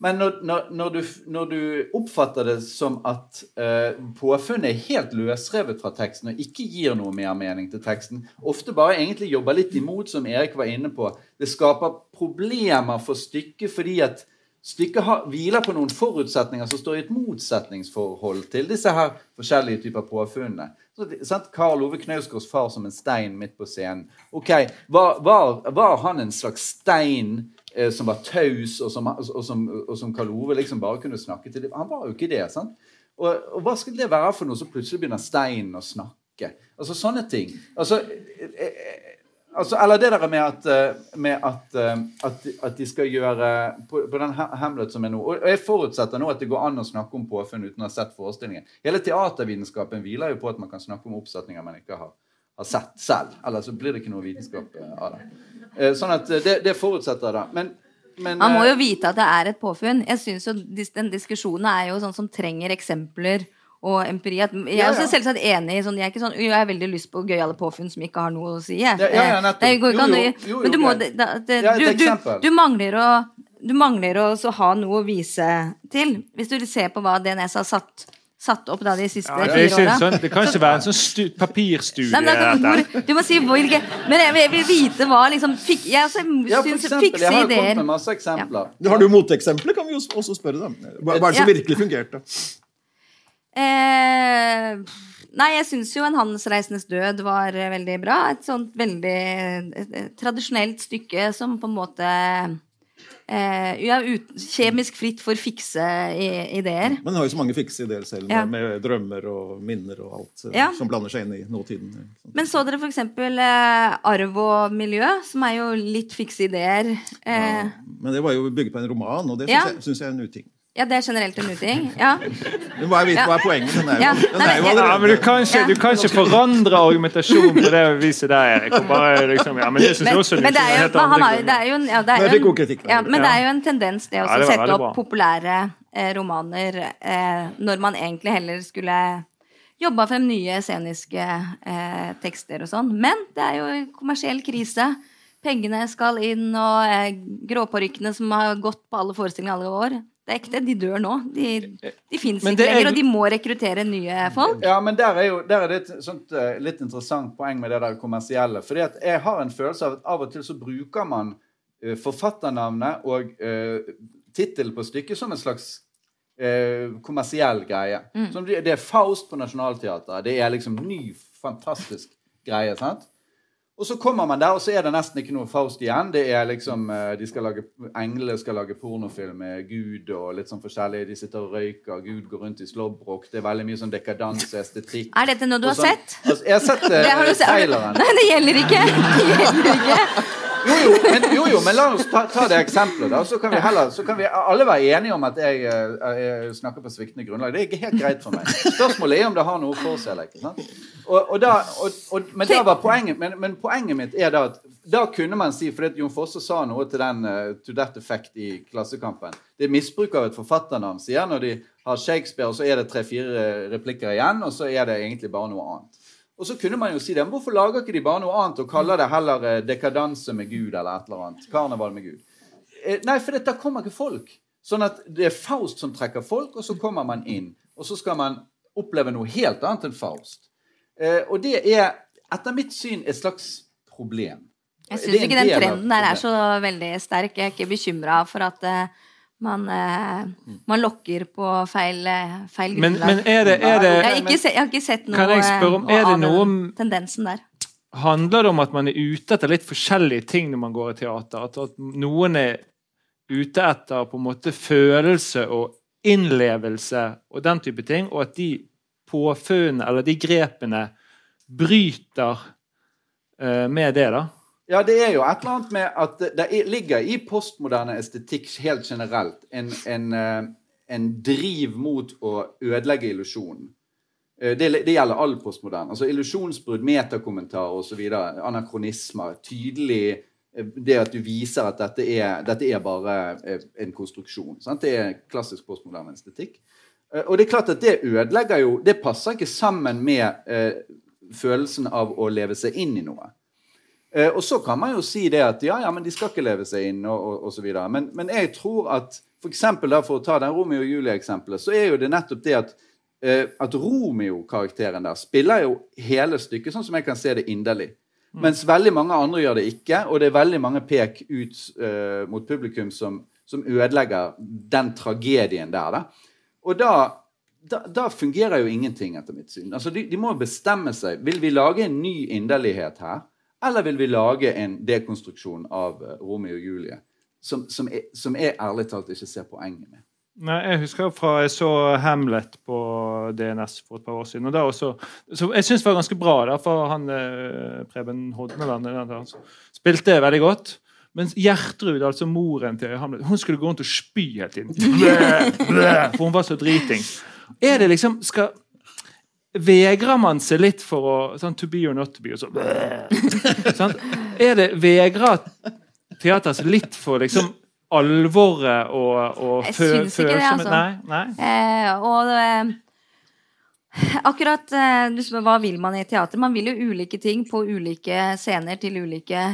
Men når, når, når, du, når du oppfatter det som at eh, påfunnet er helt løsrevet fra teksten og ikke gir noe mer mening til teksten, ofte bare egentlig jobber litt imot, som Erik var inne på Det skaper problemer for stykket fordi at stykket har, hviler på noen forutsetninger som står i et motsetningsforhold til disse her forskjellige typer påfunnene. Karl Ove Knausgårds far som en stein midt på scenen. Ok, Var, var, var han en slags stein som var taus, og som, og, som, og som Karl Ove liksom bare kunne snakke til? Han var jo ikke det. sant? Og, og hva skulle det være for noe, så plutselig begynner steinen å snakke? Altså sånne ting. Altså, eh, eh, altså Eller det der med at, eh, med at, eh, at, at de skal gjøre På, på den Ham- Hamlet som er nå Og jeg forutsetter nå at det går an å snakke om påfunn uten å ha sett forestillingen. Hele teatervitenskapen hviler jo på at man kan snakke om oppsetninger man ikke har, har sett selv. Ellers så blir det ikke noe vitenskap eh, av det. Eh, Sånn at eh, det, det forutsetter det. Men, men Man må eh, jo vite at det er et påfunn. Jeg synes jo Den diskusjonen er jo sånn som trenger eksempler og empiri. Jeg er Ja, også selvsagt enig i sånn, Jeg er ikke sånn, jeg har veldig lyst på gøyale påfunn som ikke har noe å si. Ja, ja, ja. Å- Jo, jo, jo, Men du må det, det, det, Ja, et du, du, du mangler å du mangler å ha noe å vise til. Hvis du ser på hva DNS har satt, satt opp da de siste Ja, fire åra. sånn, det kan ikke være en sånn stu, papirstudie. Nei, men kan, hvor, du må si hvilke Men jeg jeg vil vite hva liksom fik, Jeg også ja, syns eksempel, fikse jeg har jo kommet med masse eksempler. Har du moteksempler, kan vi jo også spørre dem. Hva, hva er det som Ja. virkelig fungerte? Eh, nei, jeg syns jo En handelsreisendes død var eh, veldig bra. Et sånt veldig et, et, tradisjonelt stykke som på en måte ja, ut, Kjemisk fritt for fikse ideer. Men hun har jo så mange fikse ideer selv, Ja. med, drømmer og minner og alt eh, Ja. som blander seg inn i nåtiden. Men så dere f.eks. Eh, arv og miljø, som er jo litt fikse ideer. Eh, Men det var jo bygget på en roman, og det Ja. syns jeg, jeg er en uting. Ja, det er generelt en uting. Ja. må bare vite Ja. hva er poenget? Den er jo, Ja. den er jo Ja, men du kan ikke, du kan ikke forandre argumentasjonen på det viset der, Erik. Bare liksom, ja, men Men, jeg også men det er jo, han har, det er jo en, ja, det er jo en, ja, men det er jo en tendens det å Ja, sette opp bra. populære eh, romaner eh, når man egentlig heller skulle jobba frem nye sceniske eh, tekster og sånn. Men det er jo kommersiell krise. Pengene skal inn, og eh, gråparykkene som har gått på alle forestillinger alle år. Det er ekte. De dør nå. De, de fins ikke lenger, er- og de må rekruttere nye folk. Ja, men der er, jo, der er det et sånt eh, litt interessant poeng med det der kommersielle. Fordi at jeg har en følelse av at av og til så bruker man uh, forfatternavnet og uh, tittelen på stykket som en slags eh, kommersiell greie. Som det, det er Faust på Nationaltheatret. Det er liksom ny, fantastisk greie. sant? Og så kommer man der, og så er det nesten ikke noe Faust igjen. Det er liksom, eh, de skal lage, Englene skal lage pornofilm med Gud og litt sånn forskjellig. De sitter og røyker, Gud går rundt i slåbrok. Det er veldig mye sånn dekadanse, estetikk. Er dette noe du har sånn- sett? Altså, jeg har sett eh, Det har du sett. traileren. Nei, det gjelder ikke. Det gjelder ikke. Jo jo, men, jo, jo, men la oss ta, ta det eksempelet, da. Så kan heller, så kan vi alle være enige om at jeg, eh, jeg snakker på sviktende grunnlag. Det er ikke helt greit for meg. Spørsmålet er om det har noe for seg. eller ikke? Og, og da, og, men, poenget, men, men poenget mitt er da at da kunne man si, for Jon Fosse sa noe til den uh, to that effect i Klassekampen Det er misbruk av et forfatternavn, sier når de har Shakespeare, og så er det tre-fire replikker igjen, og så er det egentlig bare noe annet. Og så kunne man jo si det, men hvorfor lager ikke de bare noe annet og kaller det heller eh, dekadanse med Gud eller et eller annet? Karneval med Gud. Eh, Nei, for da kommer ikke folk. Sånn at det er Faust som trekker folk, og så kommer man inn. Og så skal man oppleve noe helt annet enn Faust. Eh, og det er etter mitt syn et slags problem. Jeg syns ikke den trenden der er så veldig sterk. Jeg er ikke bekymra for at man, eh, man lokker på feil, eh, feil grunnlag. men er det, er jeg, har se, jeg har ikke sett noe, Kan jeg spørre om- er det av den tendensen der. Handler det om at man er ute etter litt forskjellige ting når man går i teater? At, at noen er ute etter på en måte følelse og innlevelse og den type ting, og at de påfunnene eller de grepene bryter eh, med det, da? Ja, det er jo et eller annet med at det- er- ligger i postmoderne estetikk helt generelt en, en, eh, en driv mot å ødelegge illusjonen. Eh, Det, det gjelder all postmoderne. Altså Illusjonsbrudd, metakommentarer osv. Anakronismer. Tydelig eh, det at du viser at dette er, dette er bare en konstruksjon. Sant? Det er klassisk postmoderne estetikk. Og det er klart at det ødelegger jo Det passer ikke sammen med følelsen av å leve seg inn i noe. Eh, og så kan man jo si det at ja, ja, men de skal ikke leve seg inn, og, og, og så videre. Men, men jeg tror at for da, for å ta den Romeo og Julie-eksempelet, så er jo det nettopp det at, eh, at Romeo-karakteren der spiller jo hele stykket, sånn som jeg kan se det inderlig. Mens veldig mange andre gjør det ikke, og det er veldig mange pek ut eh, mot publikum som, som ødelegger den tragedien der. da. Og da, da, da fungerer jo ingenting, etter mitt syn. Altså, de, de må bestemme seg. Vil vi lage en ny inderlighet her, eller vil vi lage en dekonstruksjon av eh, Romeo og Julie? Som, som, er, som jeg ærlig talt ikke ser poenget med. Nei, Jeg husker fra jeg så Hamlet på DNS for et par år siden. og da også, så Jeg syns det var ganske bra, da, for han eh, Preben Hodneland altså, spilte det veldig godt. Mens Gjertrud, altså moren til Hamlet, hun skulle gå rundt og spy hele tiden. Blæ, blæ, for hun var så driting. Er det liksom skal, Vegrer man seg litt for å sånn, To be or not to be? Så, sånn. Er det Vegrer teater seg litt for liksom alvoret og, og Jeg syns ikke det, altså. Nei, nei. Eh, og eh, akkurat eh, du Hva vil man i teater? Man vil jo ulike ting på ulike scener til ulike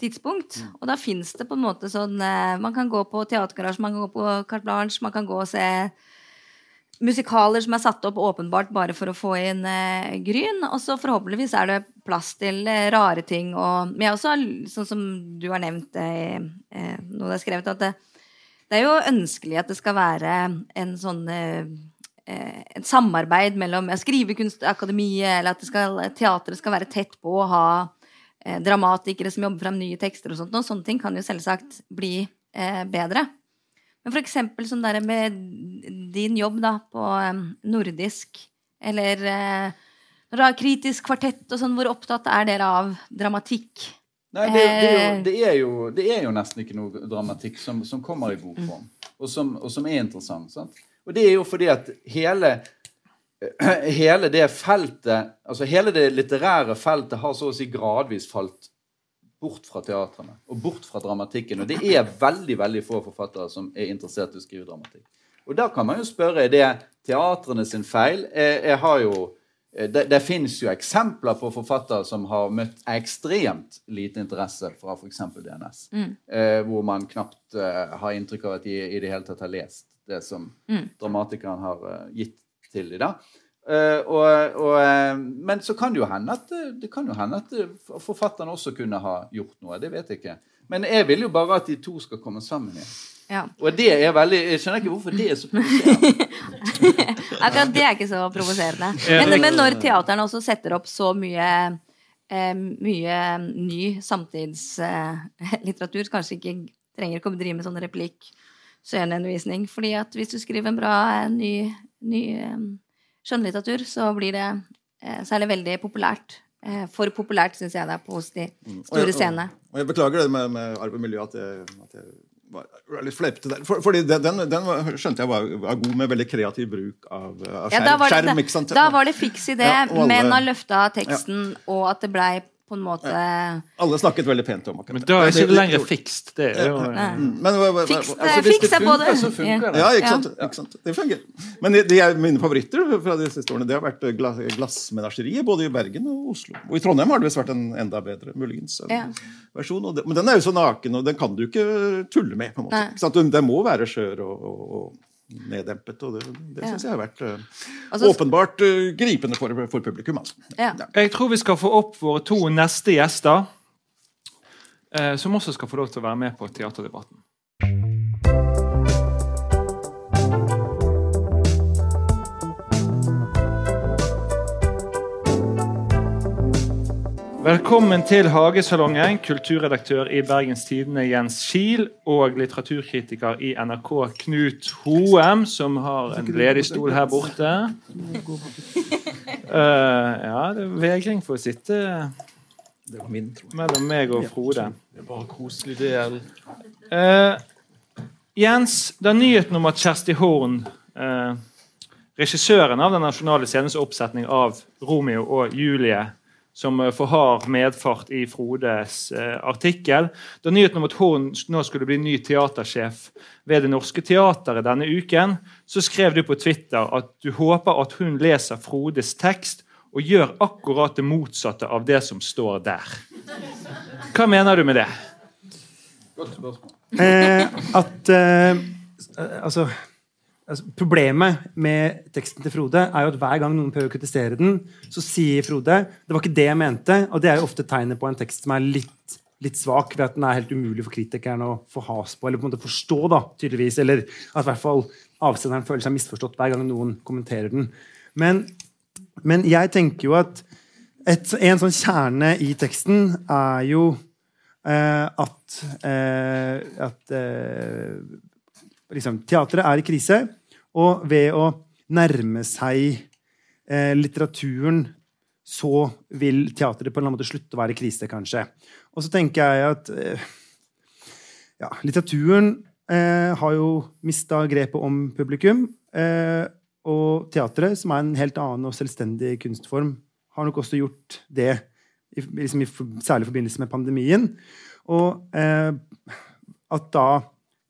tidspunkt. Og da fins det på en måte sånn eh, Man kan gå på Teatergarasje, man kan gå på Carte Blanche, man kan gå og se musikaler som er satt opp åpenbart bare for å få inn eh, gryn. Og så forhåpentligvis er det plass til eh, rare ting. Og, men jeg også, sånn som du har nevnt eh, eh, noe det er skrevet, at det, det er jo ønskelig at det skal være en sånn eh, eh, et samarbeid mellom ja, Skrivekunstakademiet, eller at skal, teatret skal være tett på å ha dramatikere som jobber fram nye tekster og sånt. Og sånne ting kan jo selvsagt bli bedre. Men for eksempel sånn der med din jobb da på nordisk, eller når du har kritisk kvartett og sånn, hvor opptatt er dere av dramatikk? Nei, det, det, er jo, Eh. det, er jo, det er jo nesten ikke noe dramatikk som, som kommer i bokform, og som, og som er interessant. Sant? Og det er jo fordi at hele, hele det feltet, altså hele det litterære feltet har så å si gradvis falt bort fra teatrene og bort fra dramatikken. Og det er veldig veldig få forfattere som er interessert i å skrive dramatikk. Og da kan man jo spørre er det teatrene sin feil. Jeg, jeg har jo Eh, det, det finnes jo eksempler på forfattere som har møtt ekstremt lite interesse fra f.eks. DNS. Eh, hvor man knapt eh, har inntrykk av at de i det hele tatt har lest det som dramatikeren har eh, gitt til dem. Eh, og, og, eh, men så kan det jo hende at, eh, det kan jo hende at forfatterne forfatteren også kunne ha gjort noe. Det vet jeg ikke. Men jeg vil jo bare at de to skal komme sammen igjen. Ja. Og det er veldig, Jeg skjønner ikke hvorfor det er så provoserende. Akkurat det er ikke så provoserende. Men, men når teaterne også setter opp så mye eh, mye ny samtidslitteratur, kanskje ikke trenger ikke å drive med sånn replikk, sceneundervisning. fordi at hvis du skriver en bra eh, ny, ny eh, skjønnlitteratur, så blir det eh, så er det veldig populært. Eh, for populært syns jeg det er på hos de Og store scenene. Og jeg beklager det med, med arv og miljø, at jeg, at jeg var, litt fleipete der. For, fordi den, den, den skjønte jeg var, var god med veldig kreativ bruk av, av Ja, skjerm. da, var det, skjerm da var det fiks i det, Ja, alle- men han løfta teksten, og at det blei på en måte Alle snakket veldig pent om akkurat det. Men da er Det- ikke det lenger fikst. Det er jo Nei. Mm, Fiks Altså, det er på det. så funker det. Ja, ikke Ja. sant? ikke sant? Det fungerer. Men de, de er mine favoritter fra de siste årene det har vært glass, Glassmenageriet både i Bergen og Oslo. Og i Trondheim har det visst vært en enda bedre muligens en Ja. versjon. Det, men den er jo så naken, og den kan du ikke tulle med. på en måte. Den må være skjør og, og, og neddempet, og det, det syns jeg har vært eh, Altså- åpenbart eh, gripende for, for publikum. Altså. Ja. Jeg tror vi skal få opp våre to neste gjester, eh, som også skal få lov til å være med på teaterdebatten. Velkommen til Hagesalongen, kulturredaktør i Bergens Tidende Jens Kiel og litteraturkritiker i NRK Knut Hoem, som har en ledig stol her borte. Uh, ja, det er vegring for å sitte Det mellom meg og Frode. Det er bare koselig, det. gjelder. Uh, Jens, da nyheten om at Kjersti Horn, uh, regissøren av Den nasjonale scenens oppsetning av Romeo og Julie, som eh, får hard medfart i Frodes eh, artikkel Da nyheten om at Horn nå skulle bli ny teatersjef ved Det Norske Teatret denne uken, så skrev du på Twitter at du håper at hun leser Frodes tekst og gjør akkurat det motsatte av det som står der. Hva mener du med det? Godt spørsmål. Eh, at eh, altså, altså Problemet med teksten til Frode er jo at hver gang noen prøver å kritisere den, så sier Frode det var ikke det jeg mente. Og det er jo ofte tegnet på en tekst som er litt litt svak ved at den er helt umulig for kritikeren å få has på, eller på en måte forstå, da, tydeligvis. Eller at i hvert fall avsenderen føler seg misforstått hver gang noen kommenterer den. Men, men jeg tenker jo at et, en sånn kjerne i teksten er jo eh, at, eh, at eh, liksom, teatret er i krise, og ved å nærme seg eh, litteraturen så vil teatret på en eller annen måte slutte å være i krise, kanskje. Og så tenker jeg at eh, ja, litteraturen eh, har jo mista grepet om publikum. Eh, og teatret, som er en helt annen og selvstendig kunstform, har nok også gjort det, i, liksom i, særlig i forbindelse med pandemien. Og eh, at da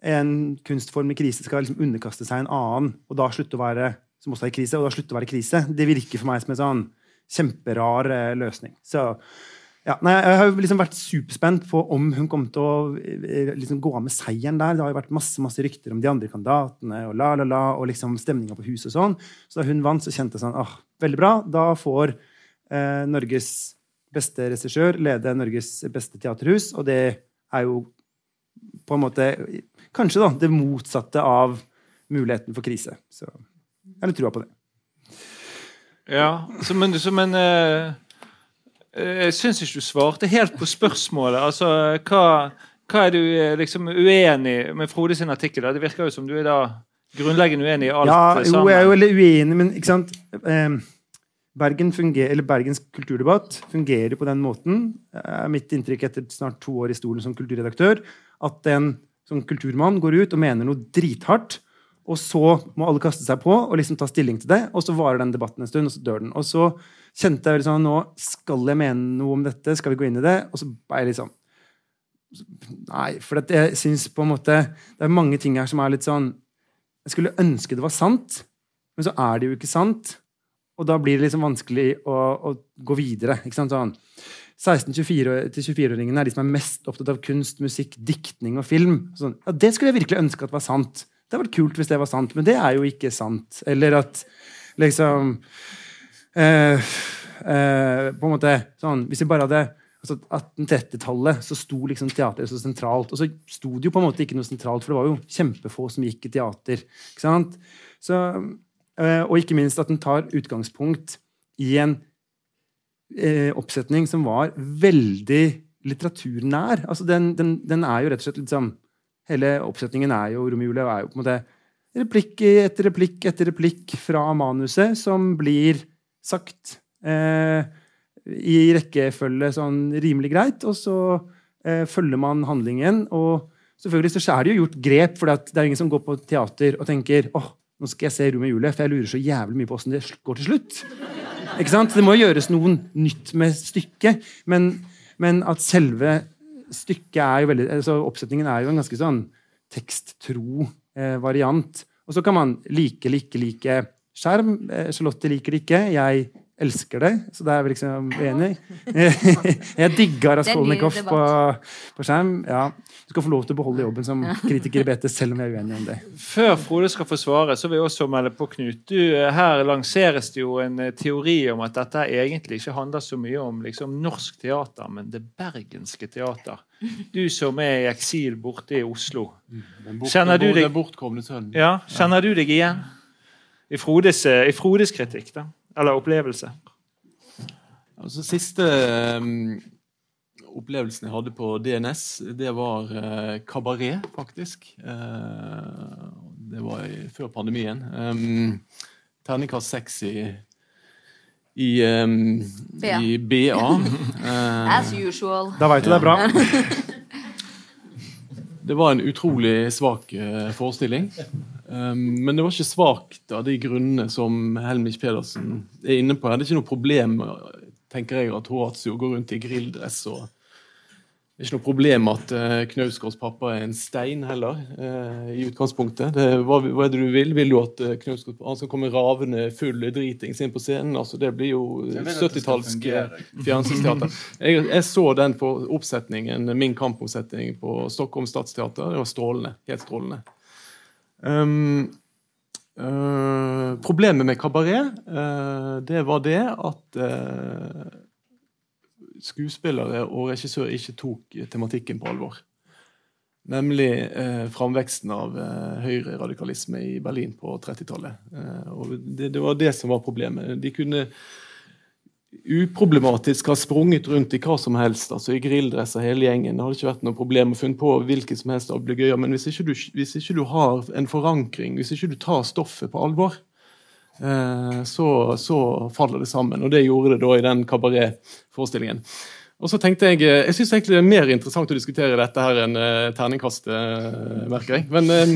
en kunstform i krise skal liksom underkaste seg en annen, og da slutte å være som også er i krise, og da slutte å være krise, det virker for meg som en sånn kjemperar eh, løsning. Så ja, nei, Jeg har liksom vært superspent på om hun kom til å eh, liksom gå av med seieren der. Det har jo vært masse masse rykter om de andre kandidatene og la, la, la, og liksom stemninga på huset og sånn. Så da hun vant, så kjente jeg sånn åh, veldig bra. Da får eh, Norges beste regissør lede Norges beste teaterhus, og det er jo på en måte kanskje da, det motsatte av muligheten for krise. Så jeg har litt trua på det. Ja, så, men, så, men eh, eh, Jeg syns ikke du svarte helt på spørsmålet. Altså, hva, hva er du eh, liksom uenig med Frode sin artikkel? Da? Det virker jo som du er da grunnleggende uenig i alt ja, jo, sammen. jeg er jo veldig uenig, men ikke sant eh, Bergen funger, eller Bergens kulturdebatt fungerer på den måten, er mitt inntrykk etter snart to år i stolen som kulturredaktør, at en som kulturmann går ut og mener noe drithardt, og så må alle kaste seg på og liksom ta stilling til det, og så varer den debatten en stund, og så dør den. Og så kjente jeg liksom, nå skal jeg mene noe om dette, skal vi gå inn i det? Og så ble jeg liksom Nei, for jeg syns på en måte Det er mange ting her som er litt sånn Jeg skulle ønske det var sant, men så er det jo ikke sant. Og da blir det liksom vanskelig å, å gå videre. ikke sant, sånn 16-24-åringene er de som er mest opptatt av kunst, musikk, diktning og film. Sånn, ja, det skulle jeg virkelig ønske at var sant. Det hadde vært kult hvis det var sant, men det er jo ikke sant. Eller at liksom eh, eh, På en måte sånn Hvis vi bare hadde altså 1830-tallet så sto liksom teateret så sentralt. Og så sto det jo på en måte ikke noe sentralt, for det var jo kjempefå som gikk i teater. ikke sant? Så, eh, og ikke minst at den tar utgangspunkt i en eh, oppsetning som var veldig litteraturnær. Altså den, den, den er jo rett og slett liksom Hele oppsetningen er jo Romeo er jo på en måte replikk etter replikk etter replikk fra manuset som blir sagt eh, i rekkefølge sånn rimelig greit, og så eh, følger man handlingen. og selvfølgelig så er det jo gjort grep, for det er ingen som går på teater og tenker åh, nå skal jeg se Romeo og Julie, for jeg lurer så jævlig mye på åssen det går til slutt. Ikke sant? Det må gjøres noe nytt med stykket, men, men at selve stykket er jo veldig, altså Oppsetningen er jo en ganske sånn teksttro eh, variant. Og så kan man like, like, like skjerm. Eh, Charlotte liker det ikke. Jeg elsker deg, så da er vi liksom enige. jeg digga Raskolnikov på, på, skjerm. Ja. Du skal få lov til å beholde jobben som kritiker i BT, selv om vi er uenige om det. Før Frode skal få svare, så vil jeg også melde på Knut. Du, her lanseres det jo en eh, teori om at dette egentlig ikke handler så mye om liksom, norsk teater, men det bergenske teater. Du som er i eksil borte i Oslo. Kjenner du deg, ja, kjenner du deg igjen i Frodes, eh, i Frodes kritikk? da? Eller opplevelse? Altså, siste um, opplevelsen jeg hadde på DNS, det var uh, kabaret, faktisk. Uh, det var i, før pandemien. Um, Terningkast seks i, i, um, BA. i BA. Uh, As usual. Da veit du det er bra. det var en utrolig svak forestilling. Um, men det var ikke svakt av de grunnene som Helmich Pedersen er inne på. Jeg hadde ikke noe problem tenker jeg, at Horatio går rundt i grilldress. og Det er ikke noe problem at uh, Knausgårds pappa er en stein heller, uh, i utgangspunktet. Det, hva, hva, er det du vil? Vil du at uh, Knausgård han skal komme ravende full dritings inn på scenen? altså Det blir jo 70-tallsk fjernsynsteater. Jeg, jeg, så den på oppsetningen, min kampoppsetning på Stockholm Stadsteater. Det var strålende. Helt strålende. Um, uh, problemet med kabaret, uh, det var det at uh, skuespillere og regissør ikke tok tematikken på alvor. Nemlig eh, framveksten av eh, høyreradikalisme i Berlin på 30-tallet. Eh, det, det, var det som var problemet. De kunne uproblematisk har sprunget rundt i hva som helst, altså i grilldresser hele gjengen. Det hadde ikke vært noe problem å finne på hvilket som helst ablegøyer. Men hvis ikke, du, hvis ikke, du, har en forankring, hvis ikke du tar stoffet på alvor, eh, så, så, faller det sammen. Og det gjorde det da i den kabaretforestillingen. Og så tenkte Jeg eh, jeg synes egentlig det er mer interessant å diskutere dette her enn uh, terningkastet, uh, merker jeg. Men uh,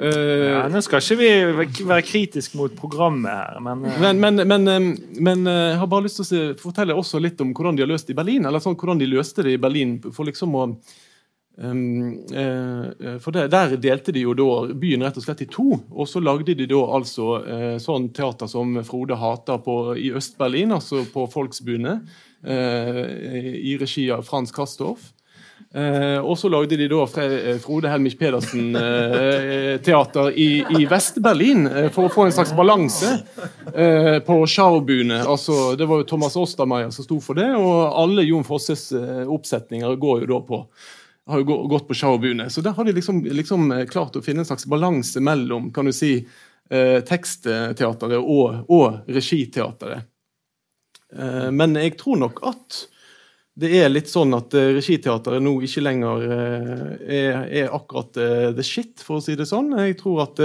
ja, Nå skal ikke vi være kritiske mot programmet her, men Men, men, men, men jeg har bare lyst til å se, fortelle også litt om hvordan de har løst det i Berlin. Eller sånn, hvordan de løste det i Berlin. for liksom å Um, uh, for der, der, delte de jo da byen rett og slett i to. Og så lagde de da altså uh, sånn teater som Frode hater på, i Øst-Berlin, altså på Volksbühne. Eh, i regi av Frans Kastorf. Eh, og så lagde de da Fre Frode Helmich Pedersen-teater i, i Vest-Berlin for å få en slags balanse på Schaubune. Altså, det var jo Thomas Ostermeier som sto for det, og alle Jon Fosses oppsetninger går jo da på har jo gått på Schaubune. Så der har de liksom, liksom, klart å finne en slags balanse mellom kan du si, tekstteateret og, og regiteateret. Eh, men jeg tror nok at det er litt sånn at uh, regiteateret nå ikke lenger uh, er, er, akkurat the shit, for å si det sånn. Jeg tror at,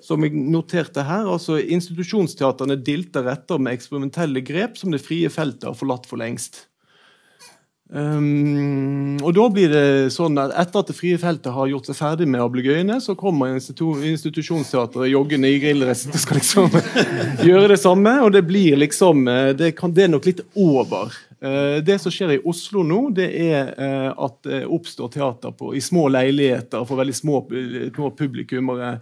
som jeg noterte her, altså institusjonsteaterne dilter etter med eksperimentelle grep som det frie feltet har forlatt for lengst. Um, og da blir det sånn at Etter at det frie feltet har gjort seg ferdig med ablegøyene, så kommer institu institusjonsteatret joggende i grilldressen og skal liksom gjøre det samme. Og det blir liksom eh, Det, kan, det er nok litt over. Uh, det som skjer i Oslo nå, det er uh, at det oppstår teater på, i små leiligheter for veldig små, små publikummere.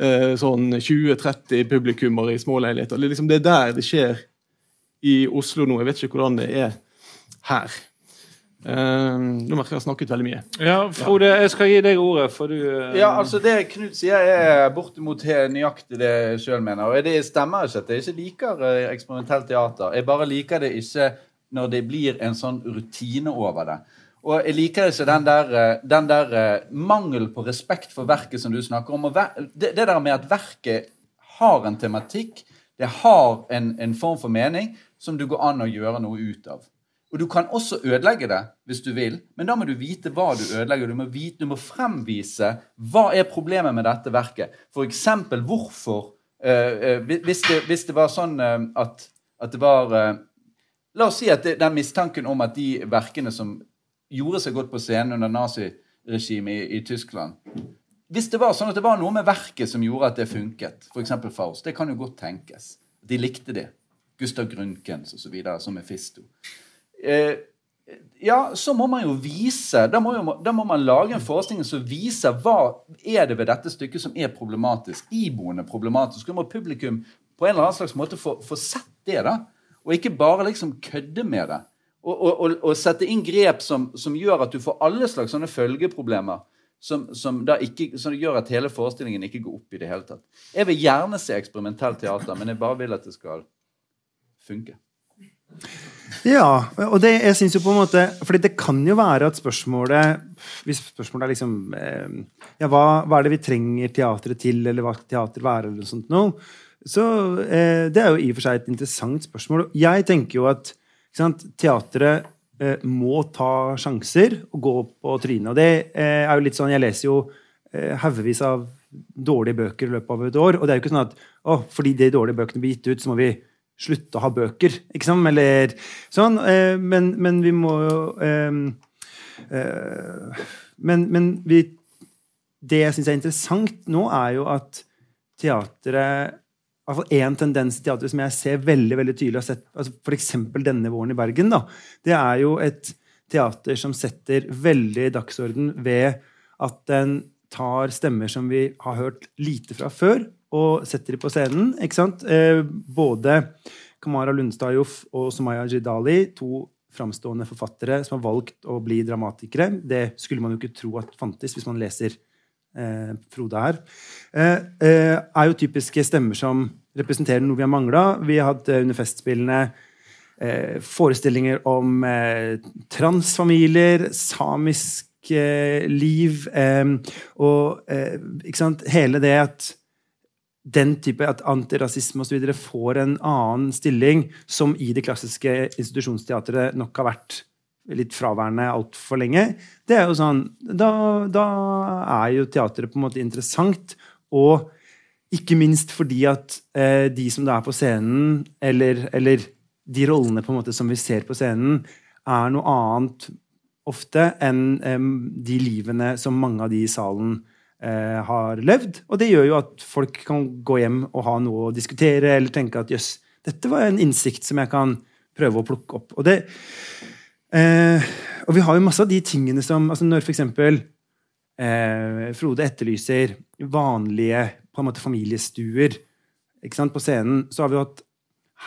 Uh, sånn 20-30 publikummere i små leiligheter. Det liksom, det er der det skjer i Oslo nå. Jeg vet ikke hvordan det er her. Uh, nå merker jeg har snakket veldig mye. Ja, Frode, jeg skal gi deg ordet. For du, uh... Ja, altså Det Knut sier, er bortimot nøyaktig det jeg sjøl mener. Og det stemmer ikke at jeg ikke liker eh, eksperimentelt teater. Jeg bare liker det ikke når det blir en sånn rutine over det. Og jeg liker ikke den der, eh, den der mangel på respekt for verket som du snakker om. Og det, det der med at verket har en tematikk, det har en, en form for mening som du går an å gjøre noe ut av. Og du kan også ødelegge det hvis du vil, men da må du vite hva du ødelegger. Du må, vite, du må fremvise hva er problemet med dette verket. F.eks. hvorfor uh, hvis, det, hvis, det, var sånn uh, at, at, det var uh, La oss si at det, den mistanken om at de verkene som gjorde seg godt på scenen under naziregimet i, i Tyskland Hvis det var sånn at det var noe med verket som gjorde at det funket, f.eks. Faust, det kan jo godt tenkes. De likte det. Gustav Grundkens osv. som Mefisto eh, ja, så må man jo vise Da må, jo, da må man lage en forestilling som viser hva er det ved dette stykket som er problematisk. Iboende problematisk. Så må publikum på en eller annen slags måte få, få sett det. da, Og ikke bare liksom kødde med det. Og, og, og, og sette inn grep som, som, gjør at du får alle slags sånne følgeproblemer. Som, som, ikke, som, gjør at hele forestillingen ikke går opp i det hele tatt. Jeg vil gjerne se eksperimentelt teater, men jeg bare vil at det skal funke. Ja, og det jeg synes jo på en måte fordi det kan jo være at spørsmålet Hvis spørsmålet er liksom eh, ja, hva, hva, er det vi trenger teatret til, eller hva skal teater være, eller noe sånt noe, så eh, det er jo i og for seg et interessant spørsmål. Jeg tenker jo at sant, teatret eh, må ta sjanser og gå på trynet. Og det eh, er jo litt sånn Jeg leser jo eh, haugevis av dårlige bøker i løpet av et år, og det er jo ikke sånn at å, fordi de dårlige bøkene blir gitt ut, så må vi slutte å ha bøker, ikke sant? Eller sånn. Eh, men, men, vi må jo eh, eh, Men, men vi, det jeg syns er interessant nå, er jo at teatret i hvert fall én tendens i teatret som jeg ser veldig veldig tydelig har sett, altså F.eks. denne våren i Bergen. da, Det er jo et teater som setter veldig dagsorden ved at den tar stemmer som vi har hørt lite fra før, og setter dem på scenen. ikke sant? Eh, både Kamara Lundstad Joff og Somaya Jidali, to framstående forfattere som har valgt å bli dramatikere. Det skulle man jo ikke tro at fantes hvis man leser eh, Frode her. Eh, eh, er jo typiske stemmer som representerer noe vi har mangla. Vi har hatt eh, under Festspillene forestillinger om transfamilier, samisk liv og hele det at den type at antirasisme osv. får en annen stilling, som i det klassiske institusjonsteatret nok har vært litt fraværende altfor lenge, det er jo sånn da, da er jo teatret på en måte interessant. Og ikke minst fordi at eh, de som da er på scenen, eller, eller de rollene på en måte som vi ser på scenen, er noe annet ofte enn eh, de livene som mange av de i salen eh, har levd. Og det gjør jo at folk kan gå hjem og ha noe å diskutere, eller tenke at jøss, dette var en innsikt som jeg kan prøve å plukke opp. Og, det, eh, og vi har jo masse av de tingene som altså Når f.eks. Eh, Frode etterlyser vanlige på en måte familiestuer ikke sant, på scenen, så har vi hatt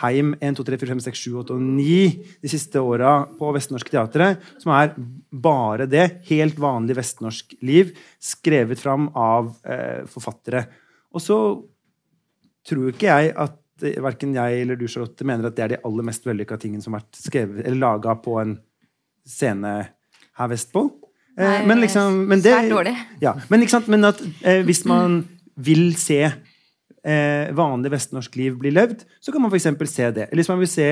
Heim 1, 2, 3, 4, 5, 6, 7, 8 og 9 de siste åra på Vestnorsk Teatret, som er bare det. Helt vanlig vestnorsk liv, skrevet fram av eh, forfattere. Og så tror ikke jeg at eh, verken jeg eller du, Charlotte, mener at det er de aller mest vellykka tingene som har vært skrevet eller laga på en scene her vestpå. Eh, Nei, men liksom, men det, svært dårlig. Ja, men, ikke sant? men at eh, hvis man vil se eh, vanlig vestnorsk liv blir levd, så kan man f.eks. se det. Eller hvis man vil se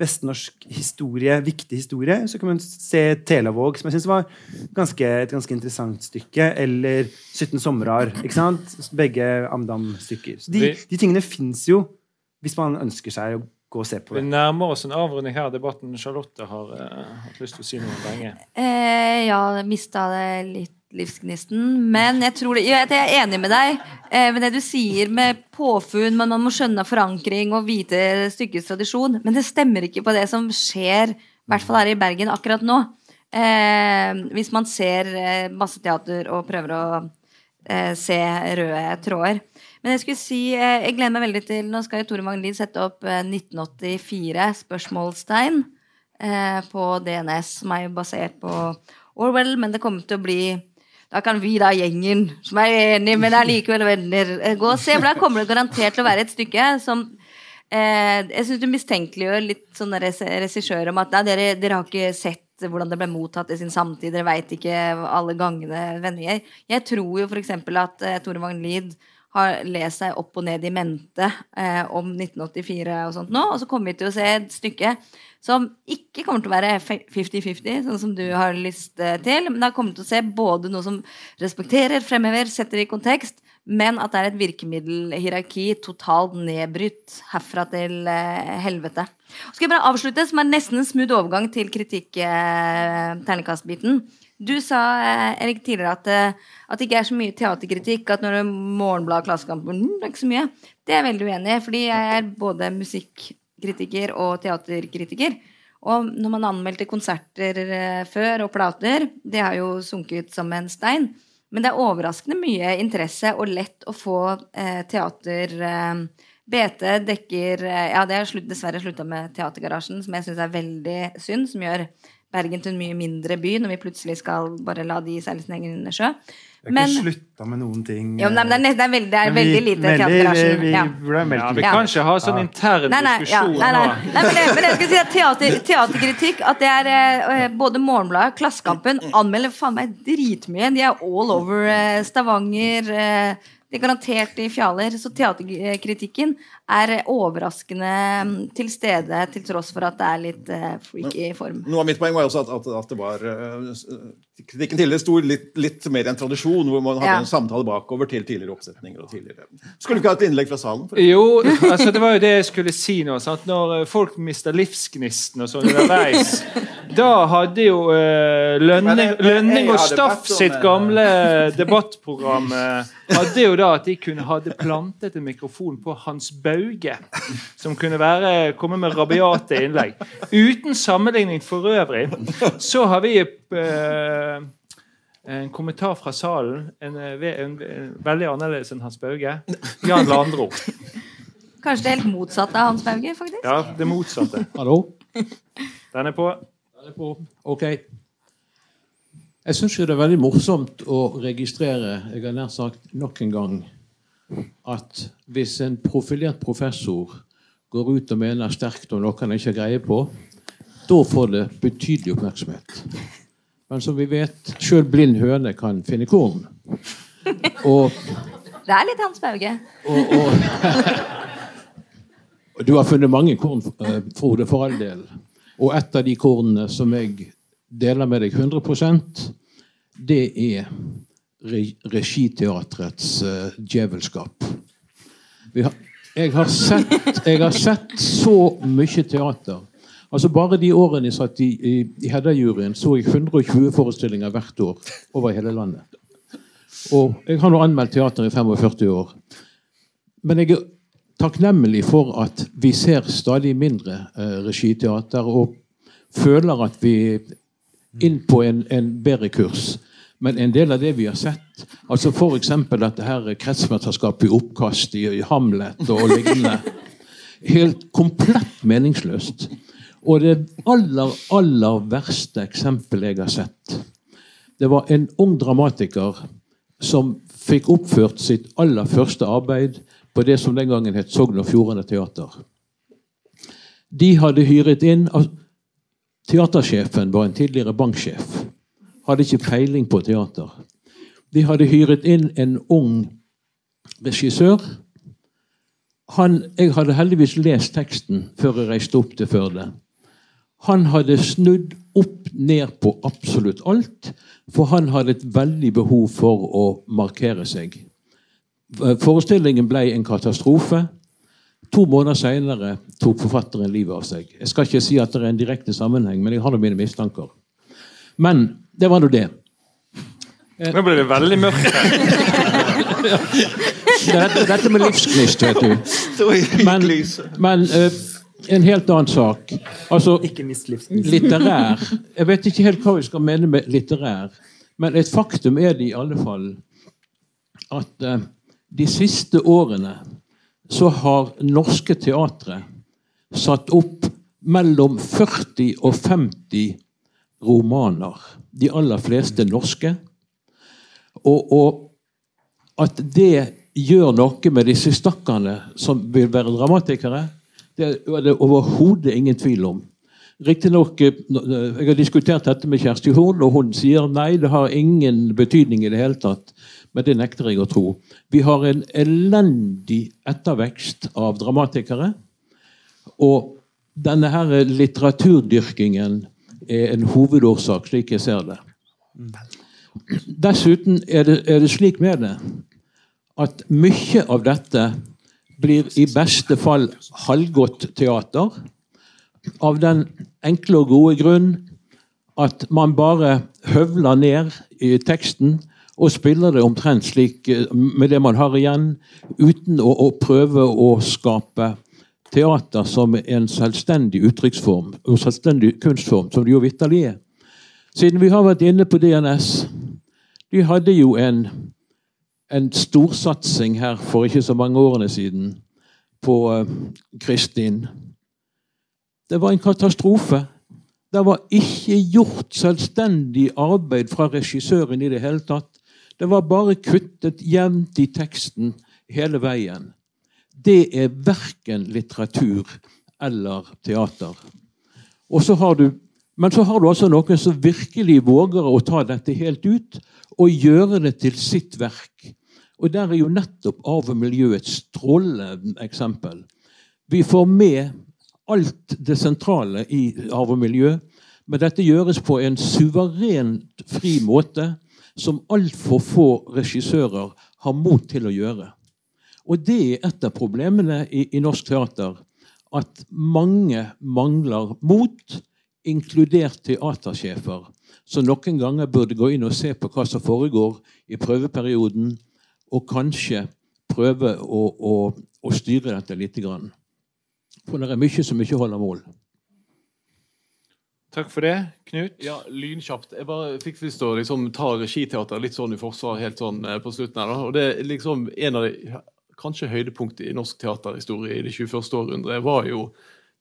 vestnorsk historie, viktig historie, så kan man se Telavåg, som jeg syns var ganske, et ganske interessant stykke. Eller 17 somrar. ikke sant? Begge Amdam-stykker. Så de, de tingene fins jo, hvis man ønsker seg å gå og se på Vi det. nærmer oss en avrunding her. Debatten Charlotte har uh, hatt lyst til å si noe lenge. Eh, ja, mista det litt livsgnisten. Men jeg tror det, jeg er enig med deg eh, med det du sier med påfunn, men man må skjønne forankring og vite stykkets tradisjon. Men det stemmer ikke på det som skjer, i hvert fall her i Bergen akkurat nå. Eh, hvis man ser eh, masse teater og prøver å eh, se røde tråder. Men jeg skulle si, eh, jeg gleder meg veldig til Nå skal jo Tore Magnlid sette opp eh, 1984 spørsmålstegn eh, på DNS, som er jo basert på Orwell, men det kommer til å bli da kan vi, da, gjengen, som er enige, men er likevel venner, eh, gå og se. For da kommer det garantert til å være et stykke som eh, Jeg syns du mistenkeliggjør litt sånne regissører om at nei, dere, dere har ikke sett hvordan det ble mottatt i sin samtid, dere veit ikke alle gangene venner Jeg tror jo f.eks. at eh, Tore Magnlid har lest seg opp og ned i mente eh, om 1984 og sånt nå, og så kommer vi til å se et stykke som ikke kommer til å være 50-50, sånn som du har lyst eh, til. Men da kommer vi til å se både noe som respekterer, fremhever, setter i kontekst, men at det er et virkemiddelhierarki totalt nedbrutt herfra til eh, helvete. Skal jeg bare avslutte, som er nesten en smooth overgang til kritikk-ternekastbiten. Du sa, eh, Erik, tidligere at, eh, at det ikke er så mye teaterkritikk. At når det er Morgenbladet Klassekampen mm, Det er ikke så mye. Det er jeg veldig uenig i, fordi jeg er både musikkritiker og teaterkritiker. Og når man anmeldte konserter eh, før og plater, det har jo sunket som en stein. Men det er overraskende mye interesse og lett å få eh, teater eh, BT dekker eh, Ja, det har dessverre slutta med Teatergarasjen, som jeg syns er veldig synd. Som gjør Bergen til en mye mindre by, når vi plutselig skal bare la de seile sin egen sjø. Vi har Men, ikke slutta med noen ting. jo, men det, er, veldig, det er veldig, vi- lite Teatergarasjen. Vi, Ja. Ja, vi kan ikke ha sånn intern Nei, nei, ja, diskusjon nei, nei. nå. nei men, det, men jeg skal si at teater, teaterkritikk At det er eh, både Morgenbladet, Klassekampen anmelder faen meg dritmye. De er all over eh, Stavanger. eh, de er garantert i fjaler. Så teaterkritikken er overraskende mm, til stede, til tross for at det er litt eh, freaky form. Noe av mitt poeng var også at, at, at det var eh, s- Kritikken tidligere sto litt, litt mer i en tradisjon, hvor man hadde Ja. en samtale bakover til tidligere oppsetninger. og tidligere. Skulle du ikke ha et innlegg fra salen? For? Jo, altså det var jo det jeg skulle si nå. Sant? Når eh, folk mister livsgnisten og sånn underveis, da hadde jo uh, Lønning, Lønning og Staff sitt eh, gamle debattprogram hadde jo da at de kunne hadde plantet en mikrofon på Hans Bauge, som kunne være, komme med rabiate innlegg. Uten sammenligning for øvrig, så har vi eh, en kommentar fra salen, en, eh, en, en, veldig annerledes enn Hans Bauge. Jan Landro. Kanskje det er helt motsatt av Hans Bauge, faktisk. Ja, det motsatte. Hallo? Den er på. Er på? Ok. Jeg syns det er veldig morsomt å registrere jeg har nær sagt nok en gang, at hvis en profilert professor går ut og mener sterkt om noe han ikke har greie på, da får det betydelig oppmerksomhet. Men som vi vet, sjøl blind høne kan finne korn. Og Det er litt Hans Bauge. og, og Du har funnet mange korn, eh, Frode, for all del. Og et av de kornene som jeg deler med deg 100% det er Regiteatrets uh, djevelskap. Vi har, jeg, har sett, jeg har sett så mye teater. Altså Bare de årene jeg satt i, i, i Hedda-juryen, så jeg 120 forestillinger hvert år over hele landet. Og jeg har nå anmeldt teater i 45 år. Men jeg er takknemlig for at vi ser stadig mindre eh, regiteater, og føler at vi er inn på en, en bedre kurs. Men en del av det vi har sett, altså f.eks. dette her kretsmesterskapet i oppkast i, Hamlet og lignende, helt komplett meningsløst. Og det aller, aller verste eksempelet jeg har sett, det var en ung dramatiker som fikk oppført sitt aller første arbeid på det som den gangen het Sogn og Fjordane Teater. De hadde hyret inn Teatersjefen var en tidligere banksjef. Hadde ikke peiling på teater. De hadde hyret inn en ung regissør. Han, jeg hadde heldigvis lest teksten før jeg reiste opp til Førde. Han hadde snudd opp ned på absolutt alt, for han hadde et veldig behov for å markere seg. Forestillingen ble en katastrofe. To måneder seinere tok forfatteren livet av seg. Jeg skal ikke si at det er en direkte sammenheng, men jeg har mine mistanker. Men det var nå det. Nå ble det veldig mørkt her. Dette, dette med livsgnist, vet du. Men, men uh, en helt annen sak. Altså, Ikke mist litterær Jeg vet ikke helt hva vi skal mene med litterær, men et faktum er det i alle fall at uh, de siste årene så har norske teatre satt opp mellom 40 og 50 romaner. De aller fleste norske. Og, og at det gjør noe med disse stakkarene som vil være dramatikere, det er det overhodet ingen tvil om. Riktignok Jeg har diskutert dette med Kjersti Horn, og hun sier nei, det har ingen betydning i det hele tatt. Men det nekter jeg å tro. Vi har en elendig ettervekst av dramatikere. Og denne her litteraturdyrkingen er en hovedårsak, slik jeg ser det. Dessuten er det, er det slik med det at mye av dette blir i beste fall halvgodt teater. Av den enkle og gode grunn at man bare høvler ned i teksten og spiller det omtrent slik eh, med det man har igjen, uten å, å prøve å skape teater som en selvstendig uttrykksform og selvstendig kunstform, som det jo vitterlig er. Siden vi har vært inne på DNS De hadde jo en, en storsatsing her for ikke så mange årene siden på uh, Kristin. Det var en katastrofe. Det var ikke gjort selvstendig arbeid fra regissøren i det hele tatt. Det var bare kuttet jevnt i teksten hele veien. Det er verken litteratur eller teater. Så du, men så har du altså noen som virkelig våger å ta dette helt ut og gjøre det til sitt verk. Og Der er jo nettopp Arv et strålende eksempel. Vi får med alt det sentrale i arv og miljø, men dette gjøres på en suverent fri måte som altfor få regissører har mot til å gjøre. Og det er et av problemene i, i norsk teater. At mange mangler mot, inkludert teatersjefer, som noen ganger burde gå inn og se på hva som foregår i prøveperioden, og kanskje prøve å, å, å styre dette litt. For det er mye som ikke holder mål. Takk for det, Knut. Ja, Lynkjapt. Jeg bare fikk lyst til å liksom, ta regiteater litt sånn i forsvar helt sånn eh, på slutten. her. Da. Og det er liksom en av de kanskje høydepunktet i norsk teaterhistorie i det 21. århundret var jo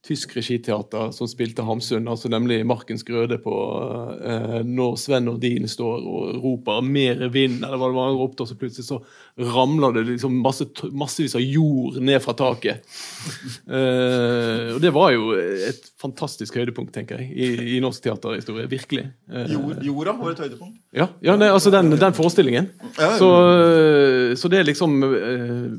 tysk regiteater som spilte Hamsun, altså nemlig Markens Grøde på eh, Når Sven Nordin står og roper 'mer vind', eller hva det var han ropte, og så plutselig så ramler det liksom masse, massevis av jord ned fra taket. Eh, og det var jo et fantastisk høydepunkt, tenker jeg, i, i norsk teaterhistorie. Virkelig. Eh, Jord, jorda var et høydepunkt. ja, ja nei, altså den, den forestillingen. Så, så det er liksom eh,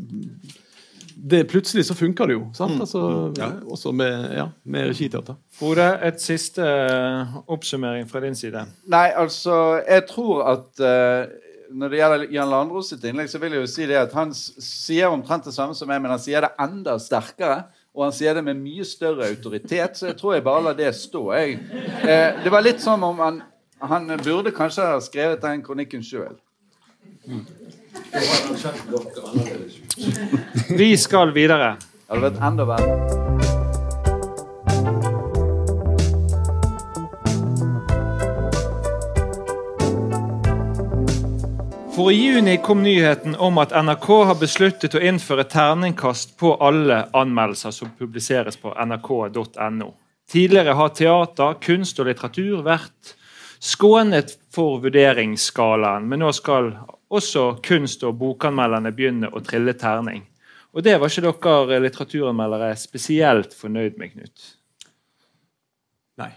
det, Plutselig så funker det jo. sant? Altså, Mm. Ja. Også med, ja, med regiteater. Frode, et siste eh, oppsummering fra din side. Nei, altså, jeg tror at eh, når det gjelder Jan Landros sitt innlegg, så vil jeg jo si det at han sier omtrent det samme som meg, men han sier det enda sterkere. Og han sier det med mye større autoritet, så jeg tror jeg bare lar det stå. Jeg. Eh, det var litt som om han, han burde kanskje ha skrevet den kronikken sjøl. Vi skal videre. Det hadde vært enda verre. For i juni kom nyheten om at NRK har besluttet å innføre terningkast på alle anmeldelser som publiseres på nrk.no. Tidligere har teater, kunst og litteratur vært skånet for vurderingsskalaen, men nå skal også kunst- og bokanmelderne begynner å trille terning. Og det var ikke dere litteraturanmeldere spesielt fornøyd med, Knut? Nei.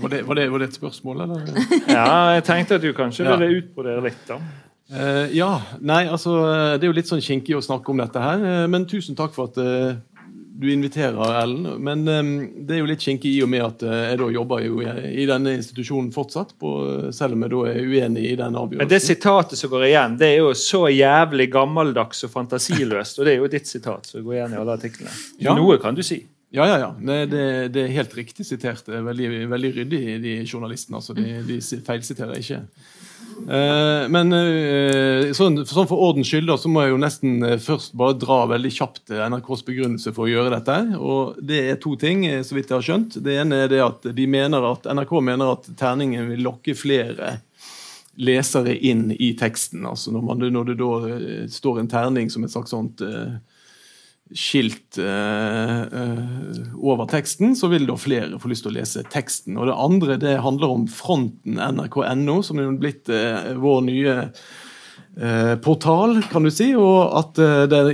Var det, var, det, var det et spørsmål, eller? Ja, jeg tenkte at du kanskje Ja. ville utbrodere litt, da. Uh, ja. Nei, altså eh, Det er jo litt sånn kinkig å snakke om dette her, eh, men tusen takk for at eh, du inviterer, Ellen. Men eh, det er jo litt kinkig i og med at eh, jeg da jobber jo i, denne institusjonen fortsatt, på, selv om jeg da er uenig i den avgjørelsen. Men det sitatet som går igjen, det er jo så jævlig gammeldags og fantasiløst. Og det er jo ditt sitat som går igjen i alle artiklene. Ja. Noe kan du si. Ja, ja, ja. Det, det, det er helt riktig sitert. Det veldig, veldig ryddig, de journalistene. altså. De, de feilsiterer ikke. Eh, men eh, sånn, sånn for ordens skyld da, så må jeg jo nesten eh, først bare dra veldig kjapt eh, NRKs begrunnelse for å gjøre dette. og Det er to ting, eh, så vidt jeg har skjønt. Det ene er det at de mener at NRK mener at terningen vil lokke flere lesere inn i teksten. altså Når, man, når det da eh, står en terning som et slags sånt eh, skilt eh, eh, over teksten, så vil da flere få lyst til å lese teksten. Og Det andre det handler om fronten nrk.no, som er blitt eh, vår nye portal, kan du si. Og at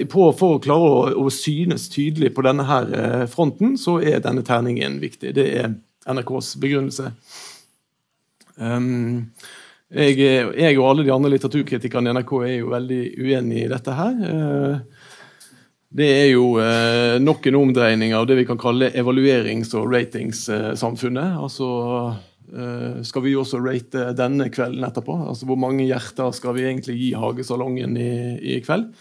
på, For å klare å, å synes tydelig på denne her fronten, så er denne terningen viktig. Det er NRKs begrunnelse. Um, jeg, jeg og alle de andre litteraturkritikerne i NRK er jo veldig uenig i dette her. Eh, det er jo eh, nok en omdreining av det vi kan kalle evaluerings- og ratingssamfunnet. altså eh, skal vi også rate denne kvelden etterpå? Altså Hvor mange hjerter skal vi egentlig gi Hagesalongen i, i kveld?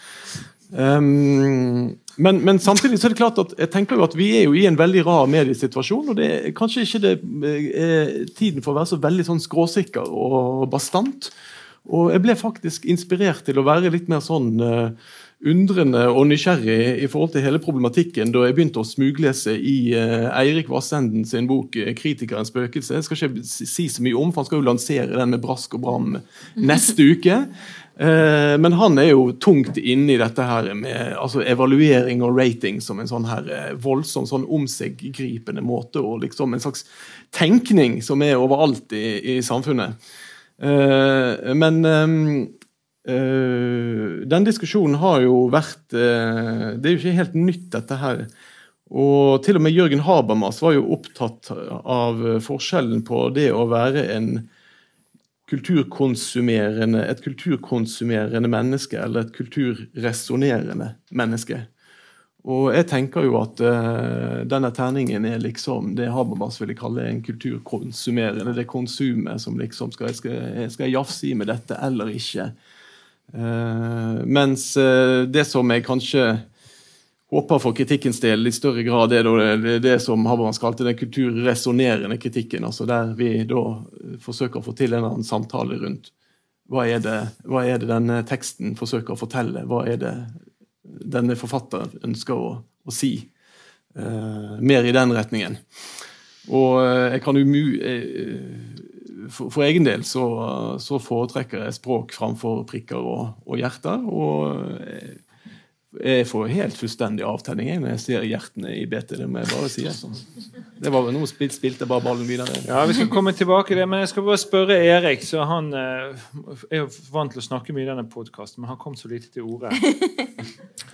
Um, men, men samtidig så er det klart at jeg tenker jo at vi er jo i en veldig rar mediesituasjon. og det er Kanskje ikke det er tiden for å være så veldig sånn skråsikker og bastant. Og jeg ble faktisk inspirert til å være litt mer sånn eh, undrende og nysgjerrig i forhold til hele problematikken da jeg begynte å smuglese i eh, Eirik Vassenden sin bok eh, 'Kritikerens spøkelse'. Jeg skal ikke si så mye om, for han skal jo lansere den med brask og bram neste uke. Eh, men han er jo tungt inne i dette her med altså, evaluering og rating som en sånn her voldsom, sånn omseggripende måte, og liksom en slags tenkning som er overalt i, i samfunnet. Men eh, den diskusjonen har jo vært uh, Det er jo ikke helt nytt, dette her. Og til og med Jørgen Habermas var jo opptatt av forskjellen på det å være en kulturkonsumerende, et kulturkonsumerende menneske eller et kulturresonnerende menneske. Og jeg tenker jo at uh, denne terningen er liksom det Habermas ville kalle en kulturkonsumerende. Det konsumet som liksom skal, skal, skal jeg jafse i med dette eller ikke? Eh, mens eh, det som jeg kanskje håper for kritikkens del i større grad er det, det som Habermas kalte den kulturresonnerende kritikken. altså Der vi da forsøker å få til en eller annen samtale rundt hva er det, hva er det denne teksten forsøker å fortelle? Hva er det denne forfatteren ønsker å, å si? Uh, mer i den retningen. Og eh, jeg kan umu... For, for egen del så, så foretrekker jeg språk framfor prikker og, og hjerter. og Jeg får helt fullstendig avtenning når jeg ser hjertene i BT. Det må jeg bare si. Altså. Det var, nå spil, spilte jeg bare ballen videre. Ja, Vi skal komme tilbake til det, men jeg skal bare spørre Erik. så Han eh, er jo vant til å snakke mye i denne podkasten, men han kom så lite til orde.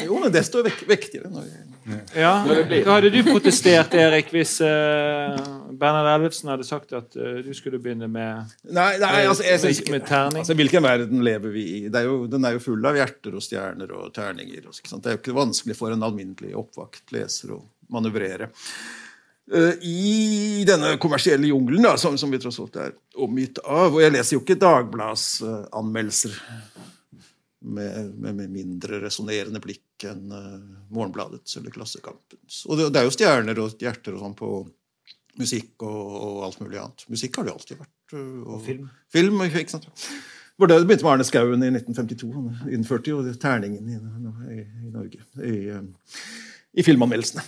Jo, men desto vek vekk Når jeg... Ja, Hva hadde du protestert, Erik, hvis eh, Bernhard Elvesen hadde sagt at uh, du skulle begynne med, Nei, nei altså, jeg synes med, med terning? Altså, Hvilken verden lever vi i? Det er jo, den er jo full av hjerter og stjerner og terninger. Og? Det er jo ikke vanskelig for en alminnelig oppvakt leser å manøvrere. Uh, I denne kommersielle jungelen da, som, som vi tross alt er omgitt av. Og jeg leser jo ikke Dagbladsanmeldelser med, med, med mindre resonnerende blikk enn uh, Morgenbladets eller Klassekampens. Og det, det er jo stjerner og hjerter og sånn på musikk og, og alt mulig annet. Musikk har det alltid vært. Og, og, film. Film, ikke sant? Det begynte med Arne Skouen i 1952. Han innførte jo terningen i, i, i Norge. I, uh, i filmanmeldelsene.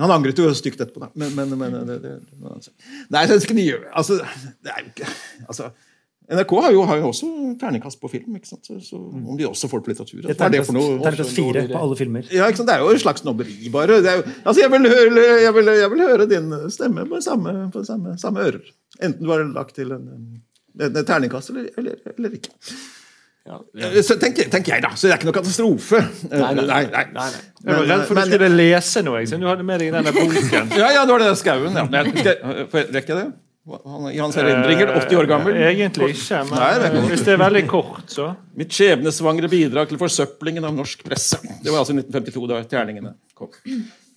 Han angret jo stygt etterpå, da. Men, men, men det, det, det, Nei, det skal de gjøre. Altså, det er jo ikke altså, NRK har jo, har jo også terningkast på film. ikke sant? Så, så om de også får det på litteratur er er noe? terningkast fire på alle filmer. Ja, ikke sant? Det er jo et slags snobberi, bare. Det er jo, altså, jeg, vil høre, jeg, vil, jeg vil høre din stemme på samme, på samme, samme ører. Enten du har lagt til en, en, en terningkast eller, eller, eller ikke. Ja, Så tenker, tenker jeg, da. Så det er ikke noe katastrofe. Nei, nei, nei, nei, nei. Jeg var redd for Men- du skulle lese noe. Jeg, så du hadde med deg denne boken. Ja, ja, det var det skauen. Ja. Rekker jeg, det? I hans erindringer, 80 år gammel. Eh, Egentlig ikke, men Nei, det hvis det er veldig kort, så Mitt skjebnesvangre bidrag til forsøplingen av norsk presse. Det var altså i 1952, da terningene kom.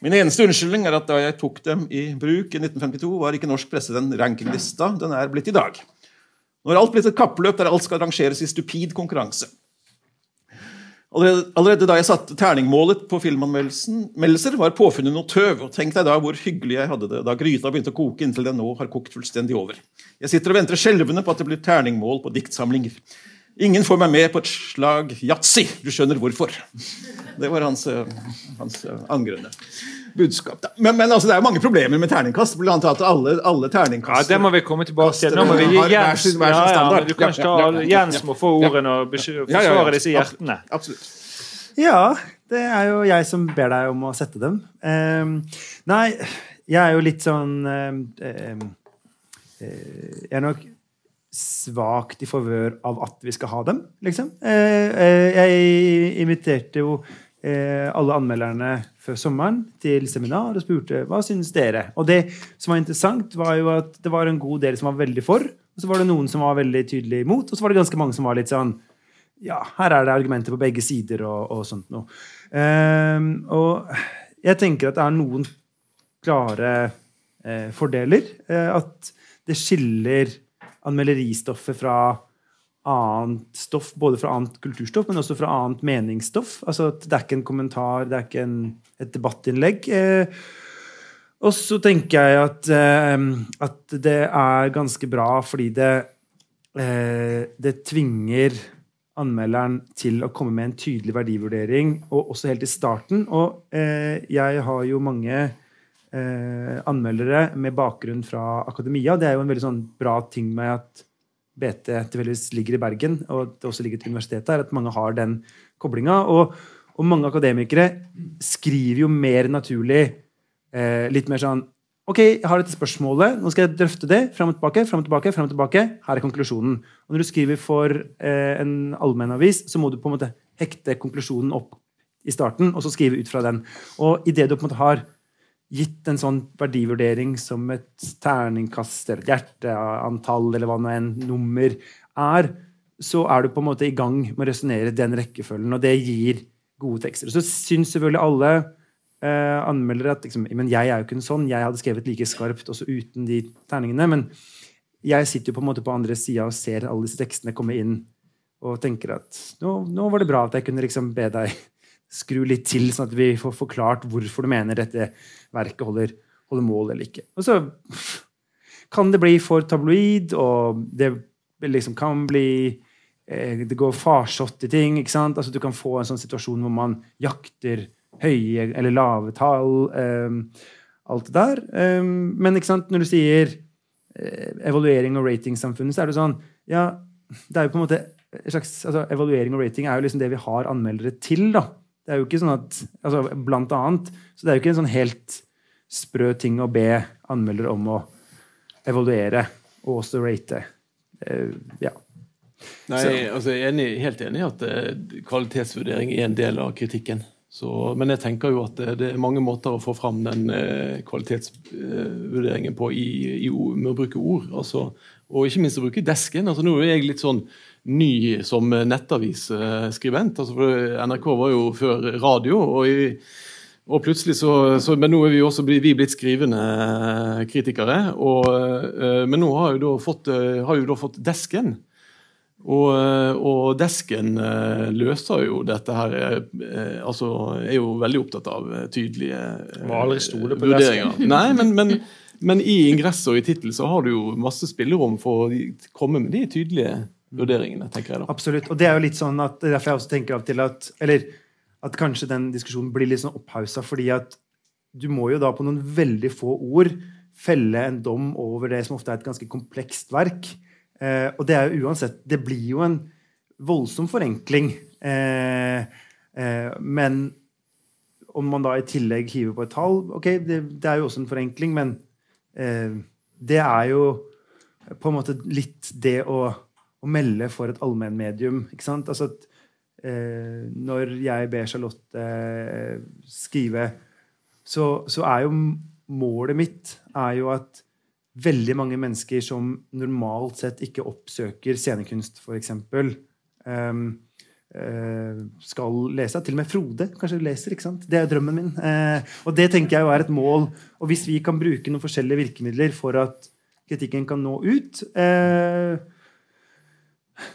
Min eneste unnskyldning er at da jeg tok dem i bruk i 1952, var ikke norsk presse den rankinglista den er blitt i dag. Nå har alt blitt et kappløp der alt skal rangeres i stupid konkurranse. Allerede, allerede da jeg satte terningmålet på filmanmeldelser, var påfunnet noe tøv. og Tenk deg da hvor hyggelig jeg hadde det da gryta begynte å koke inntil den nå har kokt fullstendig over. Jeg sitter og venter skjelvende på at det blir terningmål på diktsamlinger. Ingen får meg med på et slag yatzy. Du skjønner hvorfor. Det var hans, eh, hans eh, angrende budskap. da. Men, men altså, det er jo mange problemer med terningkast. Blant annet at alle, alle Ja, terningkast Det må vi komme tilbake til. Nå må vi gi Jens ja, ja, Du kan ikke ta Ja, ja, ja, Jens må få ordene og Ja, ja, ja. forsvare disse hjertene. Absolutt. Ja, det er jo jeg som ber deg om å sette dem. Um, nei, jeg er jo litt sånn um, ehm, eh, Jeg er nok svakt i favør av at vi skal ha dem, liksom. Eh, eh, jeg inviterte jo alle anmelderne før sommeren til seminar og spurte hva synes dere. Og det som var interessant, var jo at det var en god del som var veldig for, og så var det noen som var veldig tydelig imot, og så var det ganske mange som var litt sånn ja, her er det argumenter på begge sider og, og sånt noe. Um, og jeg tenker at det er noen klare eh, fordeler. Eh, at det skiller anmelderistoffet fra annet stoff, både fra annet kulturstoff, men også fra annet meningsstoff. Altså at det er ikke en kommentar, det er ikke en, et debattinnlegg. Eh, og så tenker jeg at, eh, at det er ganske bra fordi det, eh, det tvinger anmelderen til å komme med en tydelig verdivurdering, og også helt i starten. Og eh, jeg har jo mange eh, anmeldere med bakgrunn fra akademia. Det er jo en veldig sånn bra ting med at BT tilfeldigvis ligger i Bergen, og det også ligger et universitet der, at mange har den koblinga. Og, og mange akademikere skriver jo mer naturlig, eh, litt mer sånn Ok, jeg har dette spørsmålet. Nå skal jeg drøfte det. Fram og tilbake, fram og tilbake, frem og tilbake. Her er konklusjonen. Og når du skriver for eh, en allmennavis, så må du på en måte hekte konklusjonen opp i starten, og så skrive ut fra den. Og idet du på en måte har gitt en sånn verdivurdering som et terningkast eller et hjerteantall eller hva nå enn nummer er, så er du på en måte i gang med å resonnere den rekkefølgen, og det gir gode tekster. Så syns selvfølgelig alle eh, anmeldere at liksom, men jeg er jo ikke en sånn, jeg hadde skrevet like skarpt også uten de terningene. Men jeg sitter jo på en måte på andre sida og ser alle disse tekstene komme inn og tenker at nå, nå var det bra at jeg kunne liksom be deg skru litt til, sånn at vi får forklart hvorfor du mener dette verket holder, holder mål eller ikke. Og så kan det bli for tabloid, og det liksom kan bli eh, Det går farsott i ting. ikke sant? Altså Du kan få en sånn situasjon hvor man jakter høye eller lave tall. Um, alt det der. Um, men ikke sant, når du sier eh, evaluering og ratingsamfunnet, så er det sånn Ja, det er jo på en måte slags, altså, Evaluering og rating er jo liksom det vi har anmeldere til. da. Det er jo ikke sånn at altså, Blant annet. Så det er jo ikke en sånn helt sprø ting å be anmelder om å evaluere og også rate. Eh, ja. Nei, altså, jeg er enig, helt enig i at eh, kvalitetsvurdering er en del av kritikken. Så, men jeg tenker jo at det, det er mange måter å få fram den eh, kvalitetsvurderingen på i, i, med å bruke ord. Altså, og ikke minst å bruke desken. Altså, nå er jeg litt sånn ny som nettavisskribent. Altså, for NRK var jo før radio. og i og plutselig så, så, Men nå er vi jo også bli- vi blitt skrivende kritikere. Og, eh, men nå har jo da fått, eh, har jo da fått desken. Og, eh, og desken løser jo dette her altså Er jo veldig opptatt av tydelige Må aldri stole på vurderinger. desken. Nei, men, men, men i ingress og i tittel så har du jo masse spillerom for å komme med de tydelige vurderingene, tenker jeg da. Absolutt. Og det er jo litt sånn at er derfor jeg også tenker av til at Eller at kanskje den diskusjonen blir litt sånn opphausa, fordi at du må jo da på noen veldig få ord felle en dom over det som ofte er et ganske komplekst verk. Eh, og det er jo uansett Det blir jo en voldsom forenkling. Eh, eh, men om man da i tillegg hiver på et tall Ok, det, det er jo også en forenkling, men eh, det er jo på en måte litt det å, å melde for et allmennmedium. ikke sant? Altså eh, når jeg ber Charlotte eh, skrive, så, så er jo målet mitt er jo at veldig mange mennesker som normalt sett ikke oppsøker scenekunst, f.eks., um, eh, skal lese. Til og med Frode kanskje leser. ikke sant? Det er drømmen min. Eh, og det tenker jeg jo er et mål. Og hvis vi kan bruke noen forskjellige virkemidler for at kritikken kan nå ut, eh,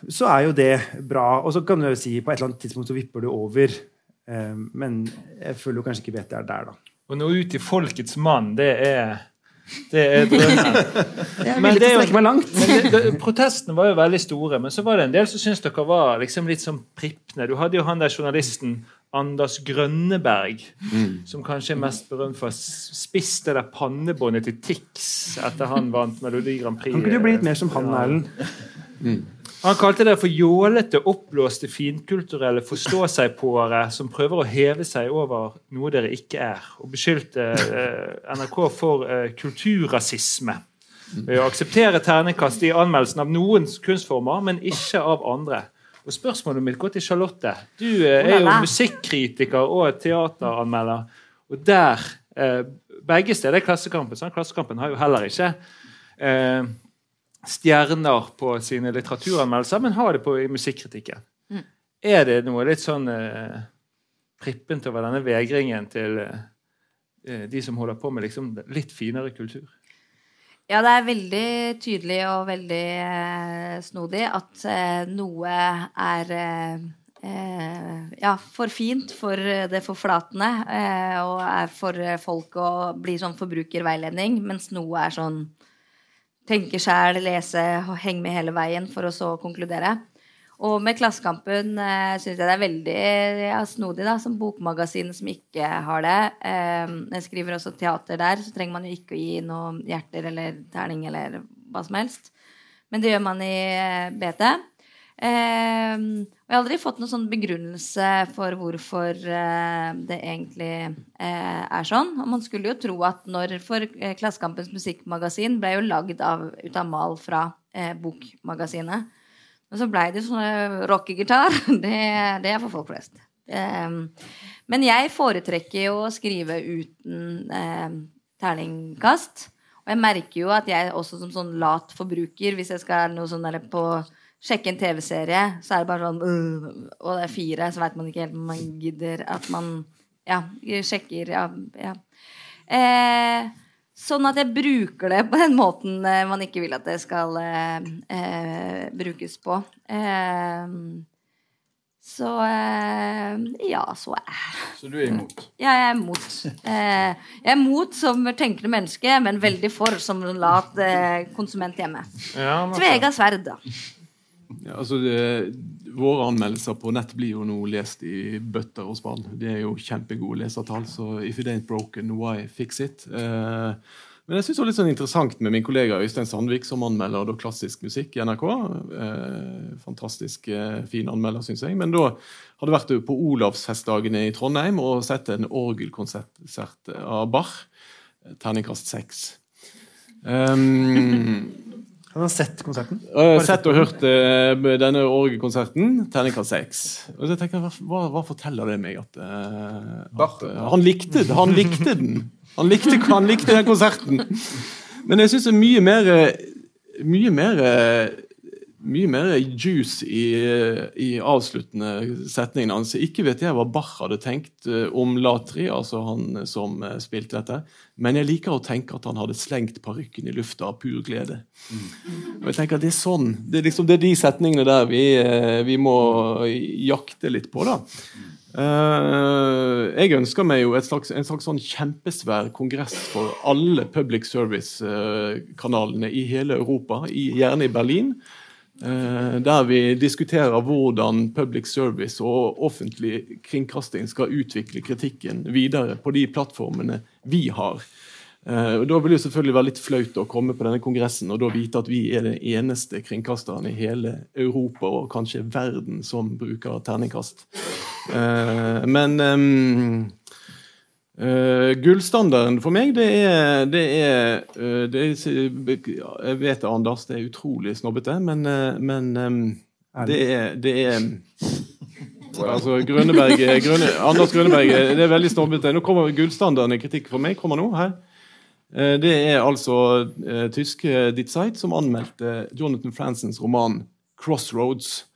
så er jo det bra. Og så kan du jo si på et eller annet tidspunkt så vipper du over. Eh, men jeg føler jo kanskje ikke vet det er der, da. Å nå ut til folkets mann, det er, det er drømmen. Men det er ikke jo- langt. Men det, det, protestene var jo veldig store, men så var det en del som syntes dere var liksom litt sånn prippende. Du hadde jo han der journalisten Anders Grønneberg, som kanskje er mest berømt for å spisse det der pannebåndet til Tix etter han vant Melodi Grand Prix. Han kunne jo blitt mer som han, Erlend. Han kalte det for jålete, oppblåste, finkulturelle forstå-seg-påere som prøver å heve seg over noe dere ikke er, og beskyldte eh, NRK for eh, kulturrasisme. Ved å akseptere terningkast i anmeldelsen av noen kunstformer, men ikke av andre. Og Spørsmålet mitt går til Charlotte. Du eh, er jo musikkritiker og teateranmelder. Og der eh, Begge steder er Klassekampen. sånn Klassekampen har jo heller ikke eh, stjerner på sine litteraturanmeldelser, men har det på i musikkritikken. Mm. Er det noe litt sånn eh, prippent over denne vegringen til eh, de som holder på med liksom litt finere kultur? Ja, det er veldig tydelig og veldig eh, snodig at eh, noe er eh, eh, ja, for fint for det forflatende eh, og er for folk å bli sånn forbrukerveiledning, mens noe er sånn tenke sjæl, lese henge med hele veien for å så konkludere. Og med Klassekampen eh, syns jeg det er veldig ja, snodig, da, som bokmagasin som ikke har det. Eh, jeg skriver også teater der, så trenger man jo ikke å gi noe hjerter eller terning eller hva som helst. Men det gjør man i BT. Eh, og jeg har aldri fått noen sånn begrunnelse for hvorfor eh, det egentlig eh, er sånn. Og man skulle jo tro at når For eh, Klassekampens musikkmagasin ble jo lagd av, ut av mal fra Bokmagasinet. Men så blei det sånn rockegitar. Det, det er for folk flest. Eh, men jeg foretrekker jo å skrive uten eh, terningkast. Og jeg merker jo at jeg også som sånn lat forbruker, hvis jeg skal noe sånn på sjekke en TV-serie, så er det bare sånn øh, Og det er fire, så veit man ikke helt om man gidder at man ja, sjekker ja, ja. Eh, Sånn at jeg bruker det på den måten eh, man ikke vil at det skal eh, eh, brukes på. Eh, så eh, ja, så er Så du er imot? ja, jeg er imot. Eh, jeg er imot som tenkende menneske, men veldig for som lat konsument hjemme. Ja, Tvega sverd, da. Ja, altså det, våre anmeldelser på nett blir jo nå lest i bøtter og spann. Det er jo kjempegode lesertall, så if it ain't broken, why fix it? Eh, Men jeg synes det var litt sånn interessant med min kollega Øystein Sandvik, som anmelder klassisk musikk i NRK. Eh, fantastisk eh, fin anmelder, syns jeg. Men da hadde vært på Olavsfestdagene i Trondheim og sett en orgelkonsert av Bach. Terningkast seks. Um, Han du sett konserten. jeg har sett og hørt uh, denne orgelkonserten. Terningkast seks. Og så tenker jeg, hva, hva forteller det meg? At, uh, at uh, han, likte, han likte den. Han likte, han likte den konserten. Men jeg syns det er mye mer Mye mer mye mer juice i, i avsluttende setningen hans. Ikke vet jeg hva Bach hadde tenkt eh, om Latri, altså han som eh, spilte dette, men jeg liker å tenke at han hadde slengt parykken i lufta av pur glede. Og jeg tenker at Det er sånn, det er, liksom, det er de setningene der vi, eh, vi må jakte litt på. da. Uh, jeg ønsker meg jo slags, en slags sånn kjempesvær kongress for alle public service-kanalene i hele Europa, i, gjerne i Berlin. Uh, der vi diskuterer hvordan public service og offentlig kringkasting skal utvikle kritikken videre på de plattformene vi har. Uh, Da vil det selvfølgelig være litt flaut å komme på denne kongressen og da vite at vi er den eneste kringkasteren i hele Europa og kanskje verden som bruker terningkast. Uh, men um, Uh, gullstandarden for meg, det er, det er, uh, det er Jeg vet det, Anders, det er utrolig snobbete, men, uh, men um, det er, det er Altså, Grønneberg, Grønne, Anders Grønneberg det er veldig snobbete. Nå kommer gullstandarden i kritikk for meg. kommer nå her. Det er altså tyske Ditt Zeit som anmeldte Jonathan Fransons roman 'Crossroads'.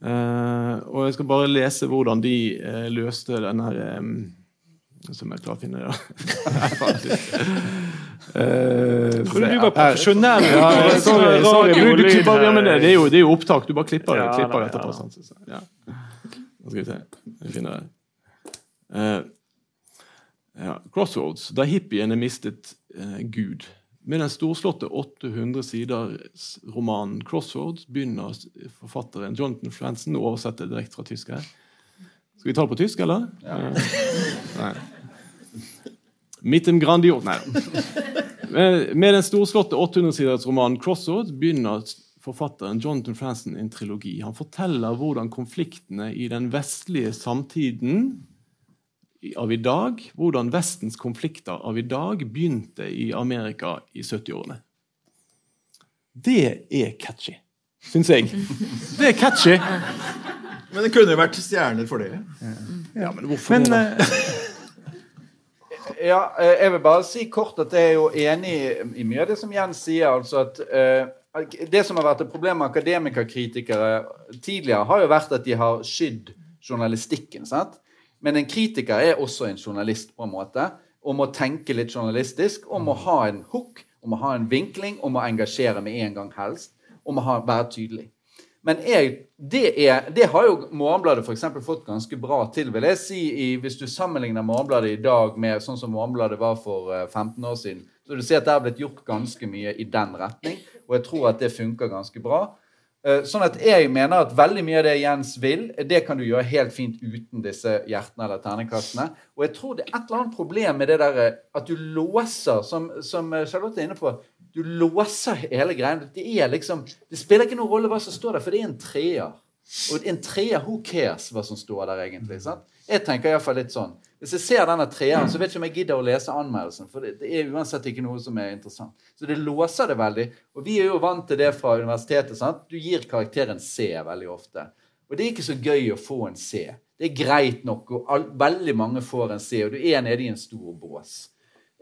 og Jeg skal bare lese hvordan de løste denne som jeg klarer å finne ja. uh, Trodde du var profesjonell. Ja, ja, sorry, sorry. Du, du klipper, ja, men det, det, er jo, det er jo opptak. Du bare klipper, Ja, klipper etterpå. ja. sant? Så, ja. Nå skal vi se. Jeg finner det. Uh, ja. Crossroads, da hippiene mistet uh, Gud. Med den storslåtte 800 siders romanen 'Crossroads' begynner forfatteren Jonathan Franzen å oversette direkte fra tysk her. Skal vi ta det på tysk, eller? Ja. Nei. Midt en grandio... Nei. Med med den storslåtte 800-siders romanen 'Crossroads' begynner forfatteren Jonathan Franzen en trilogi. Han forteller hvordan konfliktene i den vestlige samtiden av i dag, hvordan Vestens konflikter av i dag begynte i Amerika i 70-årene. Det er catchy, syns jeg. Det er catchy. Men det kunne jo vært stjerner for det. Ja, men hvorfor Men? Ja, eh, jeg vil bare si kort at jeg er jo enig i mye av det som Jens sier. altså at uh, Det som har vært et problem med akademikerkritikere tidligere, har jo vært at de har skydd journalistikken. sant? Men en kritiker er også en journalist, på en måte, og må tenke litt journalistisk, og må ha en hook, og må ha en vinkling, og må engasjere med en gang helst, og må ha, være tydelig. Men jeg, det, er, det har jo Morgenbladet eksempel fått ganske bra til. vil jeg si, i, Hvis du sammenligner Morgenbladet i dag med sånn som Morgenbladet var for eh, 15 år siden, så vil du se at det har blitt gjort ganske mye i den retning. Og jeg tror at det funker ganske bra. Eh, Sånn at jeg mener at veldig mye av det Jens vil, det kan du gjøre helt fint uten disse hjertene eller terningkastene. Og jeg tror det er et eller annet problem med det der eh, at du låser, som, som eh, Charlotte er inne på, du låser hele greia. Det er liksom, det spiller ikke noen rolle hva som står der, for det er en treer. Og en treer, who cares hva som står der egentlig? sant? Jeg tenker i hvert fall litt sånn. Hvis jeg ser denne treeren, så vet jeg ikke om jeg gidder å lese anmeldelsen. For det, det er uansett ikke noe som er interessant. Så det låser det veldig. Og vi er jo vant til det fra universitetet. sant? Du gir karakteren C veldig ofte. Og det er ikke så gøy å få en C. Det er greit nok, og all, veldig mange får en C, og du er nede i en stor bås.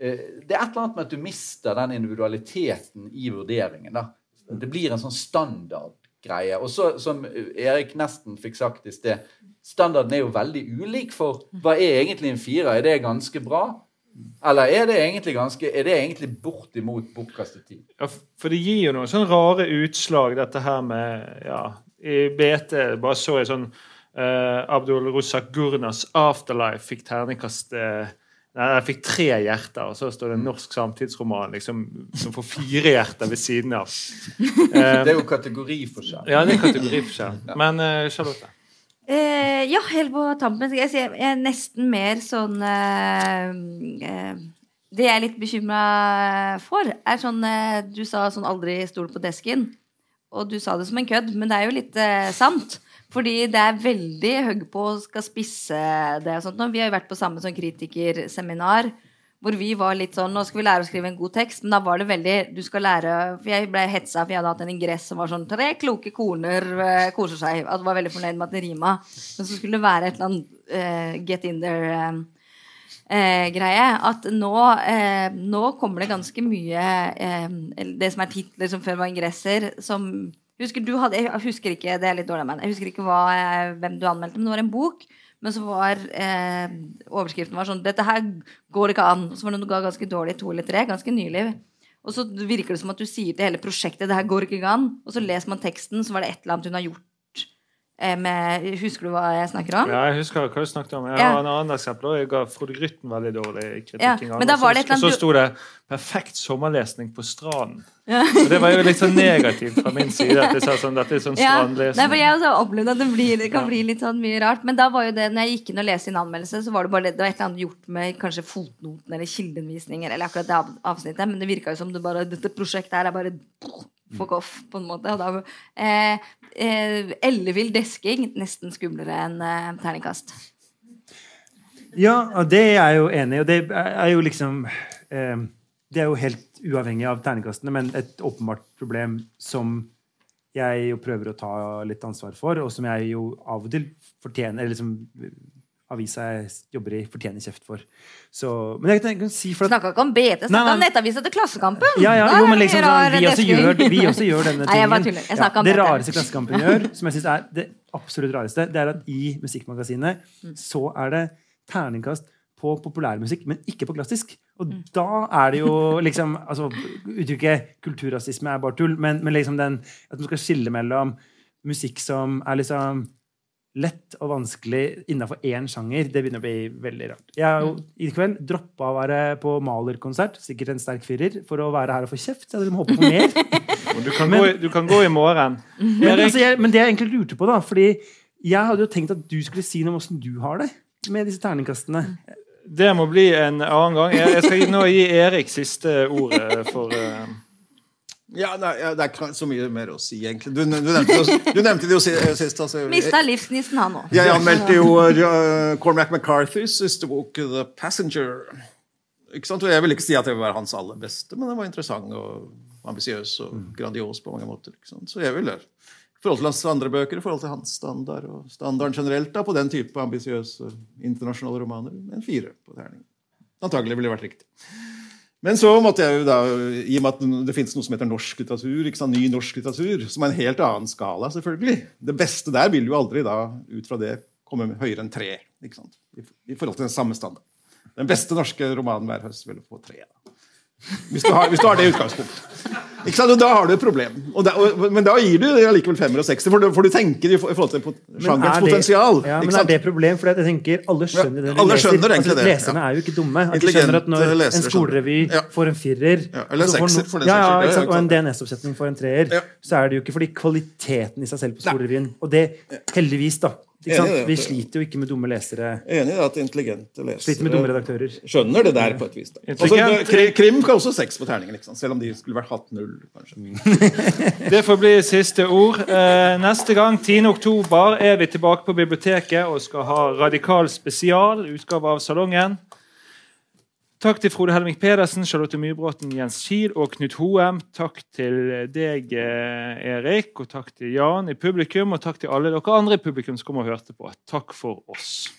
Eh, Det er et eller annet med at du mister den individualiteten i vurderingen. da. Det blir en sånn standardgreie. Og så, som Erik nesten fikk sagt i sted, standarden er jo veldig ulik for hva er egentlig en firer? Er det ganske bra? Eller er det egentlig, ganske, er det egentlig bortimot bortkastet tid? Ja, for det gir jo noen sånne rare utslag, dette her med ja, I BT bare så jeg sånn uh, Abdul Rozak Gurnas 'Afterlife' fikk terningkast eh, Nei, jeg fikk tre hjerter, og så står det en norsk samtidsroman liksom, som får fire hjerter ved siden av. Det er jo kategoriforskjell. Ja, det er kategoriforskjell. Men eh, Charlotte? Eh, ja, helt på tampen skal jeg si jeg er nesten mer sånn eh, eh, det jeg er litt bekymra for, er sånn eh, Du sa sånn 'aldri stol på desken'. Og du sa det som en kødd, men det er jo litt eh, sant. Fordi det er veldig høgg på å skal spisse det og sånt. nå. Vi har jo vært på samme sånn kritikerseminar hvor vi var litt sånn Nå skal vi lære å skrive en god tekst, men da var det veldig Du skal lære For jeg ble hetsa, for jeg hadde hatt en ingress som var sånn Tre kloke koner eh, koser seg. At var veldig fornøyd med at det rima. Men så skulle det være et eller annet eh, get in there-greie. eh, greie. At nå, eh, nå kommer det ganske mye eh, Det som er titler som før var ingresser, som Husker du hadde, Jeg husker ikke det er litt dårlig, men jeg husker ikke hva, eh, hvem du anmeldte, men det var en bok. Men så var eh, overskriften var sånn 'Dette her går ikke an'. Og så var det noe ga ganske dårlig to eller tre, ganske nylig. Og så virker det som at du sier til hele prosjektet 'Det her går ikke an'. Og så leser man teksten, så var det et eller annet hun har gjort med Husker du hva jeg snakker om? Ja, jeg husker hva du snakket om. Jeg Ja. har en annen eksempel. Jeg ga Frode Grytten veldig dårlig kritikk. Ja, en gang, og så- sto det 'perfekt sommerlesning på stranden'. Og det var jo litt sånn negativt fra min side. At jeg sa sånn, dette er sånn Ja, Nei, for jeg også opplevd at det, blir, det kan Ja. bli litt sånn mye rart. Men da var jo det, når jeg gikk inn og leste en anmeldelse, så var det bare det, det var et eller annet gjort med kanskje fotnoten eller kildenvisninger eller akkurat det avsnittet. Men det virka jo som det bare, dette prosjektet her er bare fuck off, på en måte. Og da, eh, eh, ellevill desking, nesten skumlere enn eh, terningkast. Ja, og det er jeg jo enig i. Og det er jo liksom eh, Det er jo helt uavhengig av terningkastene, men et åpenbart problem som jeg jo prøver å ta litt ansvar for, og som jeg jo av og til fortjener Eller liksom avisa jeg jobber i, fortjener kjeft for. Så, men jeg kan, si for at Snakka ikke om BT, Nei, snakka om nettavisa til Klassekampen! ja, ja, jo, men liksom, sånn, vi, også gjør, vi også gjør denne Nei, tingen. snakket om det rareste Klassekampen gjør, som jeg synes er det absolutt rareste, det er at i Musikkmagasinet Mm. så er det terningkast på populærmusikk, men ikke på klassisk. Og Mm. da er det jo liksom altså, Uttrykket kulturrasisme er bare tull, men, men liksom den at man skal skille mellom musikk som er liksom lett og vanskelig innenfor én sjanger, det begynner å bli veldig rart. Jeg har jo i kveld droppa å være på Maler-konsert, sikkert en sterk firer, for å være her og få kjeft. Jeg hadde må håpet på mer. Du kan, gå, i- du kan gå i morgen. Men, altså, jeg, men det jeg egentlig lurte på, da Fordi jeg hadde jo tenkt at du skulle si noe om åssen du har det med disse terningkastene. det må bli en annen gang. Jeg jeg skal nå gi Erik siste ordet for eh, Ja, nei, ja, Det er ikke så mye mer å si, egentlig. Du, du, nevnte, jo, du nevnte det jo sist. Altså, Mista livsgnisten, han òg. Jeg anmeldte jo uh, Cormac McCarthys siste bok, 'The Passenger'. Ikke sant? Og Jeg vil ikke si at det var hans aller beste, men den var interessant og ambisiøs og grandios på mange måter. Ikke sant? Så jeg vil det. I forhold til hans andre bøker, i forhold til hans standard og standarden generelt da, på den type ambisiøse internasjonale romaner, en fire på terning. Antagelig ville det vært riktig. Men så måtte jeg jo da, i og med at det finnes noe som heter norsk litteratur, ikke sant? ny norsk litteratur, som er en helt annen skala, selvfølgelig. Det beste der vil jo aldri da, ut fra det, komme høyere enn tre. ikke sant? I, forhold til den samme standard. Den beste norske romanen hver høst vil få tre. Da. Hvis, du har, hvis du har det utgangspunktet. Ikke sant? Og da har du et problem. Og da, og, men da gir du allikevel femmer og sekser, for, du- for du tenker i forhold til sjangerens er det- potensial. Ja, men er det et problem? For jeg tenker alle skjønner det de alle leser. egentlig altså, det, Leserne er jo ikke dumme. At de skjønner at når en skolerevy. Ja. får en firer Ja, eller og sekser, for den ja, saks ja, jo og en. DNS-oppsetning får en treer, så er det jo ikke fordi kvaliteten i seg selv på skolerevyen. Og det, heldigvis, da. Ikke sant? det. Vi sliter jo ikke med dumme lesere. Er enig i at intelligente Sliter med dumme lesere redaktører. skjønner det der på et vis. Altså, krim kan også seks på terningen, liksom. selv om de skulle vært hatt null. kanskje. Det får bli siste ord. Eh, neste gang, 10. oktober, er vi tilbake på biblioteket og skal ha radikal spesial, utgave av Salongen. Takk til Frode Helmik Pedersen, Charlotte Mybråten, Jens Kiel og Knut Hoem. Takk til deg, eh, Erik, og takk til Jan i publikum, og takk til alle dere andre i publikum som kom og hørte på. Takk for oss.